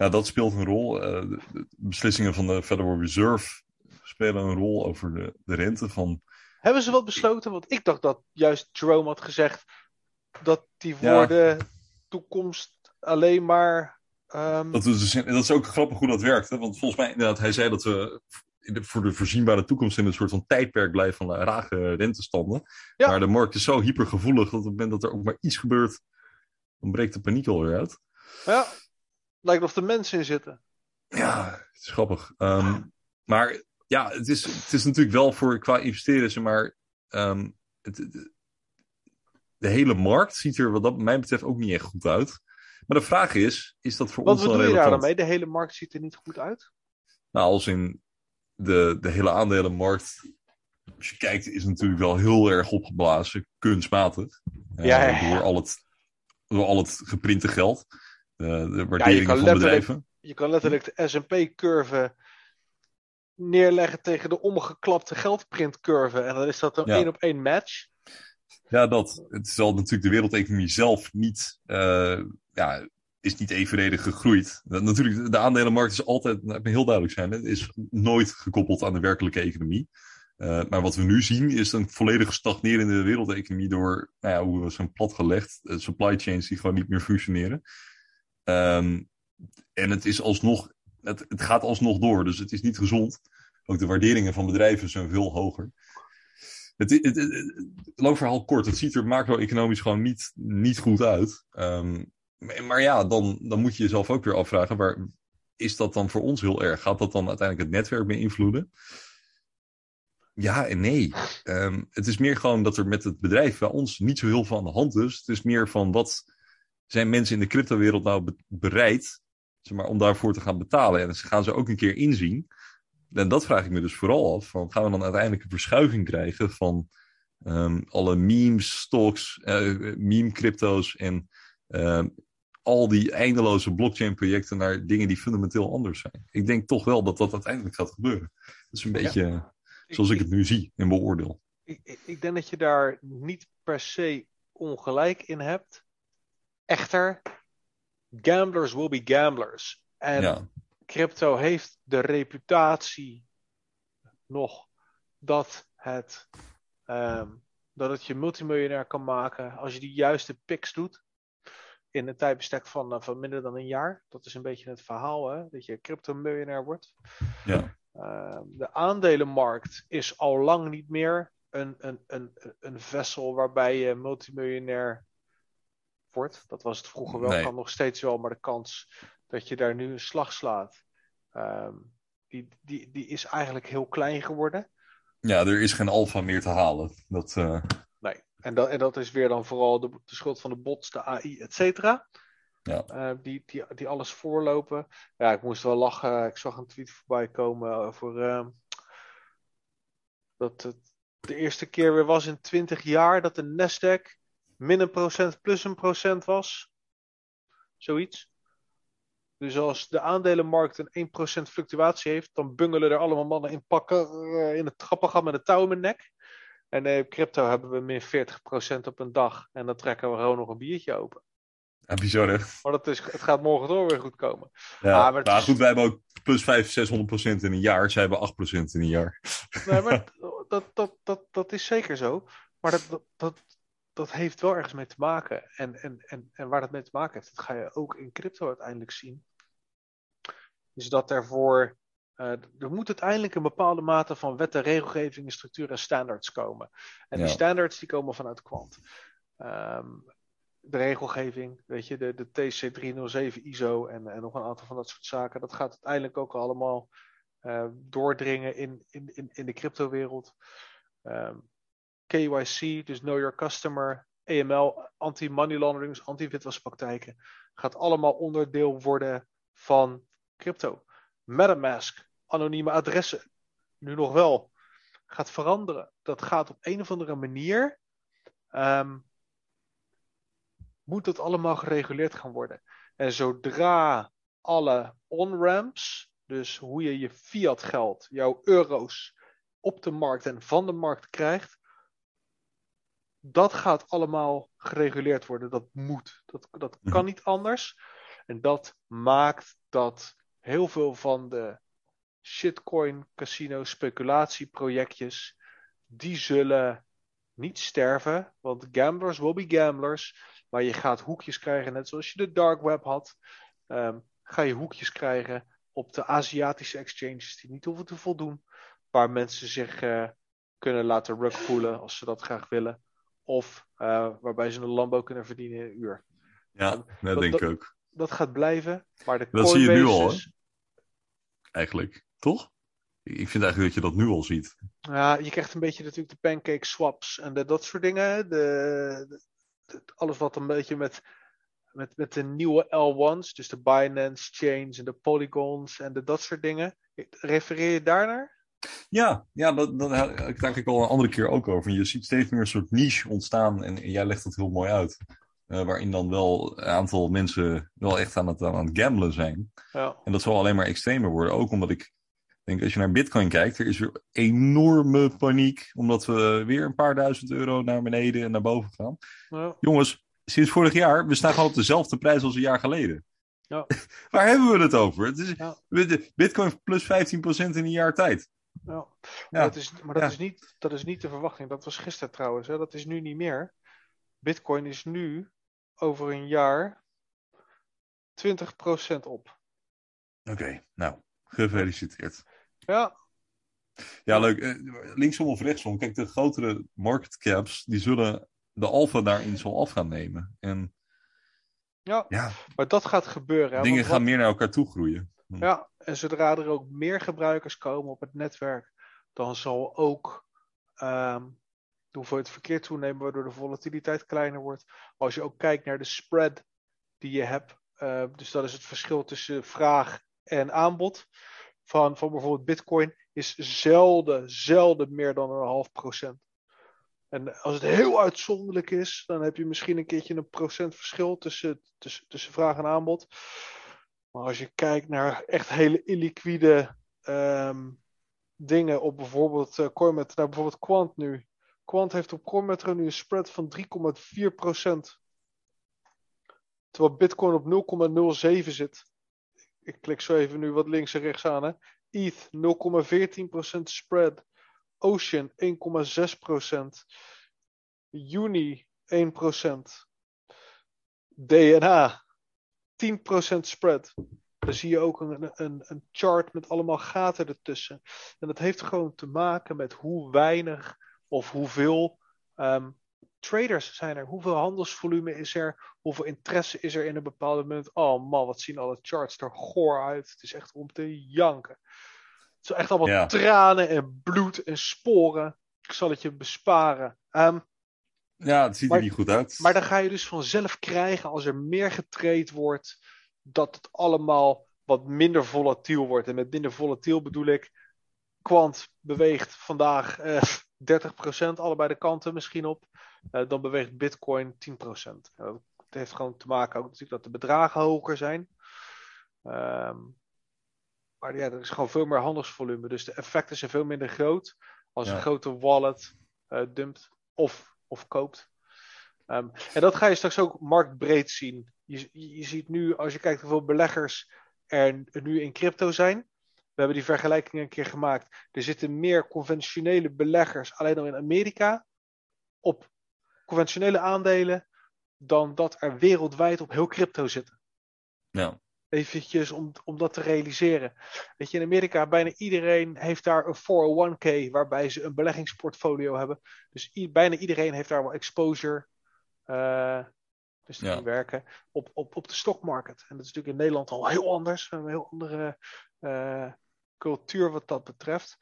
ja dat speelt een rol. Eh, de, beslissingen van de Federal Reserve spelen een rol over de, de rente van. Hebben ze wat besloten? Want ik dacht dat juist Jerome had gezegd dat die Ja. woorden toekomst alleen maar. ehm, Dat is, dus- dat is ook grappig hoe dat werkt. Hè? Want volgens mij, inderdaad, hij zei dat we in de- voor de voorzienbare toekomst in een soort van tijdperk blijven van lage rentestanden. Ja. Maar de markt is zo hypergevoelig dat op het moment dat er ook maar iets gebeurt, dan breekt de paniek alweer uit. ja, lijkt of er mensen in zitten. Ja, het is grappig. Ehm, maar ja, het is, het is natuurlijk wel voor qua investeren, zeg maar. ehm, het, het- de hele markt ziet er wat dat mij betreft ook niet echt goed uit. Maar de vraag is, is dat voor Wat ons wel bedoel je daar relevant? dan mee? De hele markt ziet er niet goed uit. Nou, als in de, de hele aandelenmarkt, als je kijkt, is natuurlijk wel heel erg opgeblazen, kunstmatig. Eh, Ja, ja, ja. Door, al het, door al het geprinte geld, de kan waarderingen van letterlijk- bedrijven. Je kan letterlijk de SP-curve neerleggen tegen de omgeklapte geldprintcurve. En dan is dat een Ja. één op één match. Ja, dat. Het zal natuurlijk de wereldeconomie zelf niet, eh, ja, is niet evenredig gegroeid. Natuurlijk, de aandelenmarkt is altijd, laat me heel duidelijk zijn, het is nooit gekoppeld aan de werkelijke economie. Eh, maar wat we nu zien is een volledig stagnerende wereldeconomie door nou ja, hoe we zijn platgelegd. eh, supply chains die gewoon niet meer functioneren. Ehm, en het is alsnog, het, het gaat alsnog door, dus het is niet gezond. Ook de waarderingen van bedrijven zijn veel hoger. Het, het, het, verhaal kort, het ziet er macro-economisch gewoon niet, niet goed uit. Ehm, maar, maar ja, dan, dan moet je jezelf ook weer afvragen, waar, is dat dan voor ons heel erg? Gaat dat dan uiteindelijk het netwerk beïnvloeden? Ja en nee. Ehm, het is meer gewoon dat er met het bedrijf bij ons niet zo heel veel aan de hand is. Het is meer van wat zijn mensen in de cryptowereld nou be- bereid zeg maar, om daarvoor te gaan betalen? En ze gaan ze ook een keer inzien. En dat vraag ik me dus vooral af. Van, gaan we dan uiteindelijk een verschuiving krijgen van ehm, alle memes, stocks, eh, meme-crypto's en ehm, al die eindeloze blockchain-projecten naar dingen die fundamenteel anders zijn? Ik denk toch wel dat dat uiteindelijk gaat gebeuren. Dat is een beetje eh, zoals ik het nu zie en beoordeel. ik, ik- ik denk dat je daar niet per se ongelijk in hebt. Echter, gamblers will be gamblers. En ja, crypto heeft de reputatie nog dat het, ehm, dat het je multimiljonair kan maken als je die juiste picks doet. In een tijdbestek van, eh, van minder dan een jaar. Dat is een beetje het verhaal, hè? dat je crypto-miljonair wordt. ja, Uh, de aandelenmarkt is al lang niet meer een, een, een, een vessel waarbij je multimiljonair wordt. Dat was het vroeger wel, Nee. kan nog steeds wel, maar de kans dat je daar nu een slag slaat, ehm, die, die, die is eigenlijk heel klein geworden. ja, er is geen alfa meer te halen. Dat, eh, Nee. En dat, en dat is weer dan vooral de, de schuld van de bots, de AI, et cetera. Ja. Eh, die, die, die alles voorlopen. Ja, ik moest wel lachen. Ik zag een tweet voorbij komen over ehm, dat het de eerste keer weer was in 20 jaar dat de Nasdaq min een procent plus een procent was. Zoiets. Dus als de aandelenmarkt een 1% fluctuatie heeft, dan bungelen er allemaal mannen in pakken eh, in het trappengat met een touw in mijn nek. En eh, crypto hebben we min 40% op een dag. En dan trekken we gewoon nog een biertje open. ja, bizar hè? Maar dat is, het gaat morgen door weer goed komen. Ja, Ah, maar het maar is- goed, wij hebben ook plus 500, 600 procent in een jaar. Zij hebben 8 procent in een jaar. Nee, maar dat, dat, dat, dat is zeker zo. Maar dat, dat, dat, dat heeft wel ergens mee te maken. En, en, en, en waar dat mee te maken heeft, dat ga je ook in crypto uiteindelijk zien. Is dat ervoor. Uh, er moet uiteindelijk een bepaalde mate van wetten, regelgeving, structuur en standards komen. En die standards die komen vanuit kwant. Um, de regelgeving, weet je, de, de TC307 ISO en, en nog een aantal van dat soort zaken. Dat gaat uiteindelijk ook allemaal uh, doordringen in, in, in, in de cryptowereld. Um, KYC, dus Know Your Customer, AML, anti-money laundering, anti-witwaspraktijken, gaat allemaal onderdeel worden van crypto. MetaMask, anonieme adressen, nu nog wel, gaat veranderen. Dat gaat op een of andere manier, um, moet dat allemaal gereguleerd gaan worden. En zodra alle on-ramps, dus hoe je je fiat geld, jouw euro's op de markt en van de markt krijgt, dat gaat allemaal gereguleerd worden. Dat moet. Dat, dat kan mhm. niet anders. En dat maakt dat heel veel van de shitcoin casino speculatieprojectjes, die zullen niet sterven. Want gamblers will be gamblers. Maar je gaat hoekjes krijgen, net zoals je de dark web had. Um, ga je hoekjes krijgen op de Aziatische exchanges die niet hoeven te voldoen. Waar mensen zich uh, kunnen laten rugvoelen als ze dat graag willen. Of uh, waarbij ze een Lambo kunnen verdienen in een uur. Ja, dat, denk ik ook. Dat gaat blijven. Maar de dat zie je nu al, hè? Eigenlijk, toch? Ik vind eigenlijk dat je dat nu al ziet. Ja, je krijgt een beetje natuurlijk de pancake swaps en de, dat soort dingen. De, de, alles wat een beetje met, met, met de nieuwe L1's, dus de Binance Chains en de Polygons en de, dat soort dingen. Refereer je daarnaar? Ja, ja dat, dat had ik al een andere keer ook over. Je ziet steeds meer een soort niche ontstaan en, en jij legt dat heel mooi uit. Uh, waarin dan wel een aantal mensen wel echt aan het, aan het gamblen zijn. Ja. En dat zal alleen maar extremer worden. Ook omdat ik denk, als je naar Bitcoin kijkt, er is weer enorme paniek. Omdat we weer een paar duizend euro naar beneden en naar boven gaan. Ja. Jongens, sinds vorig jaar, we staan gewoon op dezelfde prijs als een jaar geleden. Ja. Waar hebben we het over? Het is. Bitcoin plus 15% in een jaar tijd. Ja. Maar, dat, is, maar dat, is niet, dat is niet de verwachting. Dat was gisteren trouwens. Hè. Dat is nu niet meer. Bitcoin is nu over een jaar 20% op. Oké, okay, nou, gefeliciteerd. Ja. Ja, leuk. Eh, linksom of rechtsom. Kijk, de grotere market caps, die zullen de alfa daarin zal af gaan nemen. En, ja, ja, maar dat gaat gebeuren. Dingen gaan meer naar elkaar toe groeien. Ja, en zodra er ook meer gebruikers komen op het netwerk, dan zal ook um, de hoeveelheid verkeer toenemen, waardoor de volatiliteit kleiner wordt. Als je ook kijkt naar de spread die je hebt, uh, dus dat is het verschil tussen vraag en aanbod van, van bijvoorbeeld Bitcoin, is zelden, zelden meer dan een half procent. En als het heel uitzonderlijk is, dan heb je misschien een keertje een procent verschil tussen, tussen, tussen vraag en aanbod. Maar als je kijkt naar echt hele illiquide um, dingen op bijvoorbeeld uh, bijvoorbeeld Quant nu. Quant heeft op Coinmetro nu een spread van 3,4%. Terwijl Bitcoin op 0,07 zit. Ik klik zo even nu wat links en rechts aan. Hè. ETH 0,14% spread. Ocean 1,6%. Uni 1%. DNA 10% spread. Dan zie je ook een, een, een chart met allemaal gaten ertussen. En dat heeft gewoon te maken met hoe weinig of hoeveel um, traders zijn er. Hoeveel handelsvolume is er? Hoeveel interesse is er in een bepaald moment? Oh man, wat zien alle charts er goor uit. Het is echt om te janken. Het is echt allemaal tranen en bloed en sporen. Ik zal het je besparen. Um, ja, het ziet er niet goed uit. Maar dan ga je dus vanzelf krijgen als er meer getraind wordt, dat het allemaal wat minder volatiel wordt. En met minder volatiel bedoel ik, kwant beweegt vandaag eh, 30%, allebei de kanten misschien op. Uh, dan beweegt Bitcoin 10%. Uh, het heeft gewoon te maken ook natuurlijk dat de bedragen hoger zijn. Um, maar ja, er is gewoon veel meer handelsvolume. Dus de effecten zijn veel minder groot als een grote wallet uh, dumpt of, of koopt. Um, en dat ga je straks ook marktbreed zien. Je, je ziet nu, als je kijkt hoeveel beleggers er nu in crypto zijn. We hebben die vergelijking een keer gemaakt. Er zitten meer conventionele beleggers alleen al in Amerika op conventionele aandelen dan dat er wereldwijd op heel crypto zitten. Ja. Eventjes om, om dat te realiseren. Weet je, in Amerika, bijna iedereen heeft daar een 401k waarbij ze een beleggingsportfolio hebben. Dus bijna iedereen heeft daar wel exposure. eh, dus die Ja. werken op, op, op de stockmarket. En dat is natuurlijk in Nederland al heel anders. Een heel andere eh, cultuur wat dat betreft.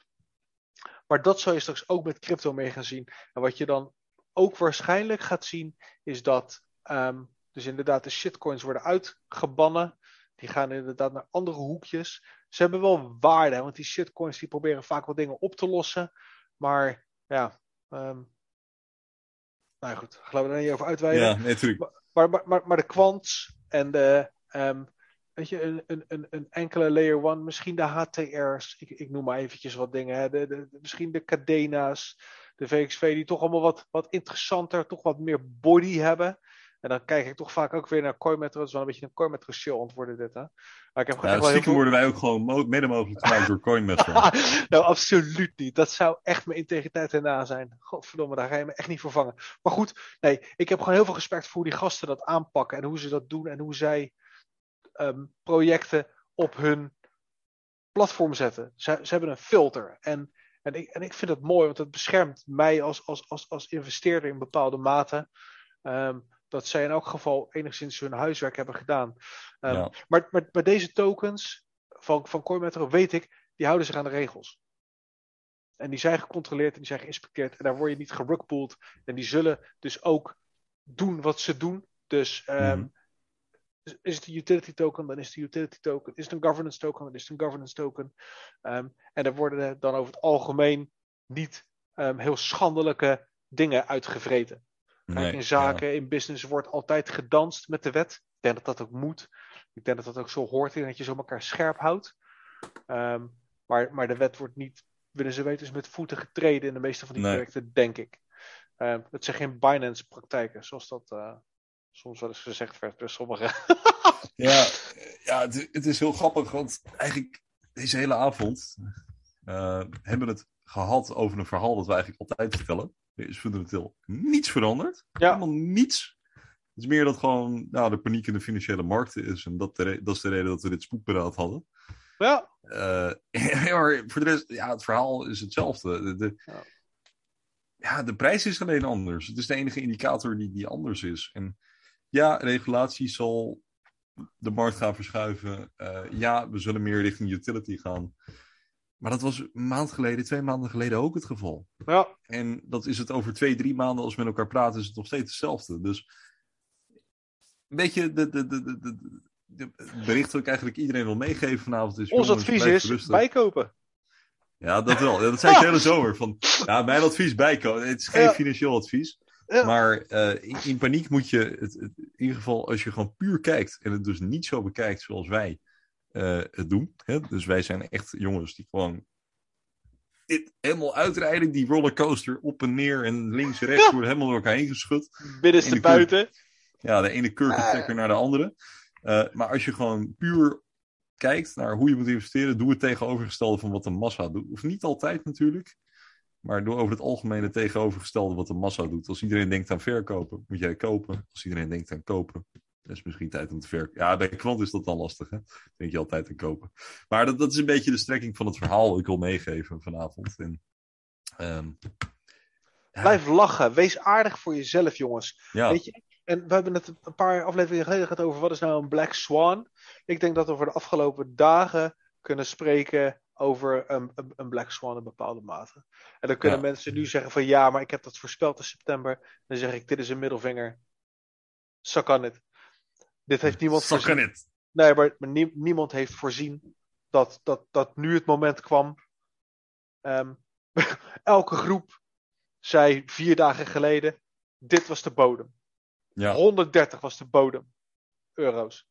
Maar dat zou je straks ook met crypto mee gaan zien. En wat je dan ook waarschijnlijk gaat zien, is dat ehm, dus inderdaad de shitcoins worden uitgebannen. Die gaan inderdaad naar andere hoekjes. Ze hebben wel waarde, want die shitcoins die proberen vaak wel dingen op te lossen. Maar ja, ehm, nou goed, gaan we er niet over uitweiden. Ja, nee, natuurlijk. Maar, maar, maar, maar de kwants en de. ehm, weet je, een, een, een, een enkele layer one, misschien de HTR's. Ik, ik noem maar eventjes wat dingen. Hè. De, de, de- misschien de Cadena's, de VXV, die toch allemaal wat, wat interessanter, toch wat meer body hebben. En dan kijk ik toch vaak ook weer naar Coinmetro. Het is wel een beetje een Coinmetro show antwoorden dit. Hè? Maar ik heb gewoon Ja, echt wel heel veel... worden wij ook gewoon mede mogelijk gemaakt door CoinMetro. nou, absoluut niet. Dat zou echt mijn integriteit erna zijn. Godverdomme, daar ga je me echt niet vervangen. Maar goed, nee, ik heb gewoon heel veel respect voor hoe die gasten dat aanpakken en hoe ze dat doen en hoe zij ehm, projecten op hun platform zetten. Ze, ze hebben een filter. En, en, ik, en ik vind het mooi, want het beschermt mij als, als, als, als investeerder in bepaalde mate. Ehm, dat zij in elk geval enigszins hun huiswerk hebben gedaan. Ehm, Ja. maar, maar, maar deze tokens van, van CoinMetro weet ik, die houden zich aan de regels. En die zijn gecontroleerd en die zijn geïnspecteerd. En daar word je niet gerugpoeld. En die zullen dus ook doen wat ze doen. Dus ehm, Mhm. is het een utility token, dan is het een utility token. Is het een governance token, dan is het een governance token. Ehm, en er worden dan over het algemeen niet heel schandelijke dingen uitgevreten. Kijk, Nee, in zaken, in business wordt altijd gedanst met de wet. Ik denk dat dat ook moet. Ik denk dat dat ook zo hoort in dat je zo elkaar scherp houdt. Ehm, maar, maar de wet wordt niet, willen ze weten, is met voeten getreden in de meeste van die Nee. projecten, denk ik. Ehm, het zijn geen Binance-praktijken, zoals dat eh, soms wel eens gezegd werd door sommigen. Ja, ja het, het is heel grappig, want eigenlijk deze hele avond eh, hebben we het gehad over een verhaal dat we eigenlijk altijd vertellen. Er is fundamenteel niets veranderd. Ja. Helemaal niets. Het is meer dat gewoon nou, de paniek in de financiële markten is. En dat, de dat is de reden dat we dit spoedberaad hadden. ja, Eh, voor de rest, ja, het verhaal is hetzelfde. De, de, Ja. ja. de prijs is alleen anders. Het is de enige indicator die, die anders is. En ja, regulatie zal de markt gaan verschuiven. Eh, ja, we zullen meer richting utility gaan. Maar dat was een maand geleden, twee maanden geleden ook het geval. ja, En dat is het over twee, drie maanden als we met elkaar praten, is het nog steeds hetzelfde. Dus een beetje de, de, de, de, de, bericht dat ik eigenlijk iedereen wil meegeven vanavond is... ons advies is rustig. bijkopen. Ja, dat wel. Dat zei ik de hele zomer. Van, ja, mijn advies bijkomen. Het is geen Ja. financieel advies. Ja. Maar eh, in, in paniek moet je, het, het- in ieder geval als je gewoon puur kijkt en het dus niet zo bekijkt zoals wij eh, het doen. Hè? Dus wij zijn echt jongens die gewoon dit helemaal uitrijden. Die rollercoaster op en neer en links rechts Ja. worden helemaal door elkaar heen geschud. Binnenste buiten. Ja, de ene kurkentrekker naar de andere. Eh, maar als je gewoon puur kijkt naar hoe je moet investeren, doe het tegenovergestelde van wat de massa doet. Of niet altijd natuurlijk, maar doe over het algemeen het tegenovergestelde wat de massa doet. Als iedereen denkt aan verkopen, moet jij kopen. Als iedereen denkt aan kopen, dan is misschien tijd om te verkopen. Ja, bij klant is dat dan lastig, hè? Denk je altijd aan kopen. Maar dat, dat is een beetje de strekking van het verhaal dat ik wil meegeven vanavond. En, ehm, ja, Blijf lachen. Wees aardig voor jezelf, jongens. ja, Weet je? En we hebben het een paar afleveringen geleden gehad over wat is nou een Black Swan. Ik denk dat we voor de afgelopen dagen kunnen spreken over een, een, een Black Swan in bepaalde mate. En dan kunnen Ja. mensen nu zeggen van ja, maar ik heb dat voorspeld in september. Dan zeg ik, dit is een middelvinger. Zo kan het. Dit heeft niemand voorzien. Nee, maar, maar nie- niemand heeft voorzien dat, dat, dat nu het moment kwam. Ehm, elke groep zei vier dagen geleden: dit was de bodem. Ja, 130 was de bodem. Euro's.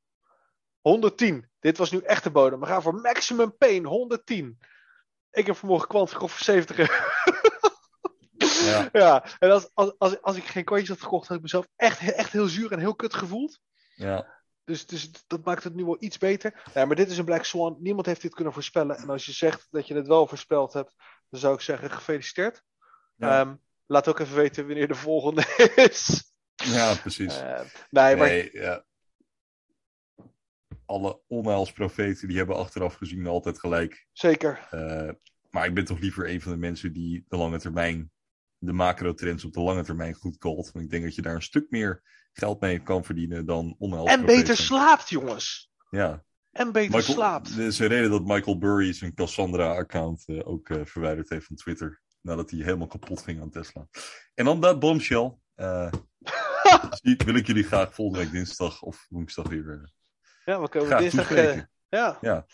110. Dit was nu echt de bodem. We gaan voor maximum pain. 110. Ik heb vanmorgen kwant gekocht voor 70 euro. ja, ja, en als, als, als, als ik geen coins had gekocht, had ik mezelf echt, echt heel zuur en heel kut gevoeld. Ja. Dus, dus dat maakt het nu wel iets beter. Ja, maar dit is een Black Swan. Niemand heeft dit kunnen voorspellen. En als je zegt dat je het wel voorspeld hebt, dan zou ik zeggen gefeliciteerd. Ja. Ehm, Laat ook even weten wanneer de volgende is. Ja, precies. Uh, nee, maar... Nee, ja. Alle onheilsprofeten die hebben achteraf gezien altijd gelijk. Zeker. Uh, maar ik ben toch liever een van de mensen die de lange termijn, de macro-trends op de lange termijn goed calt. Want ik denk dat je daar een stuk meer geld mee kan verdienen dan onheilsprofeten. En beter slaapt, jongens. Ja. En beter Michael, slaapt. Er is een reden dat Michael Burry zijn Cassandra-account uh, ook uh, verwijderd heeft van Twitter. Nadat hij helemaal kapot ging aan Tesla. En dan dat bombshell. Uh, wil ik jullie graag volgende week dinsdag of woensdag weer. ja, we komen dinsdag. ja. ja.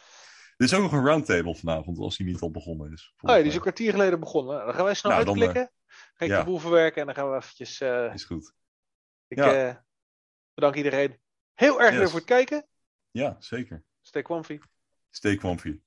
Er is ook nog een roundtable vanavond, als die niet al begonnen is. Oh ja, die is een kwartier geleden begonnen. Dan gaan wij snel nou, uitklikken. Dan, ga ik ja. de boel verwerken en dan gaan we eventjes... Uh, is goed. Ik ja. uh, bedank iedereen heel erg yes. voor het kijken. Ja, zeker. Stay comfy. Stay comfy.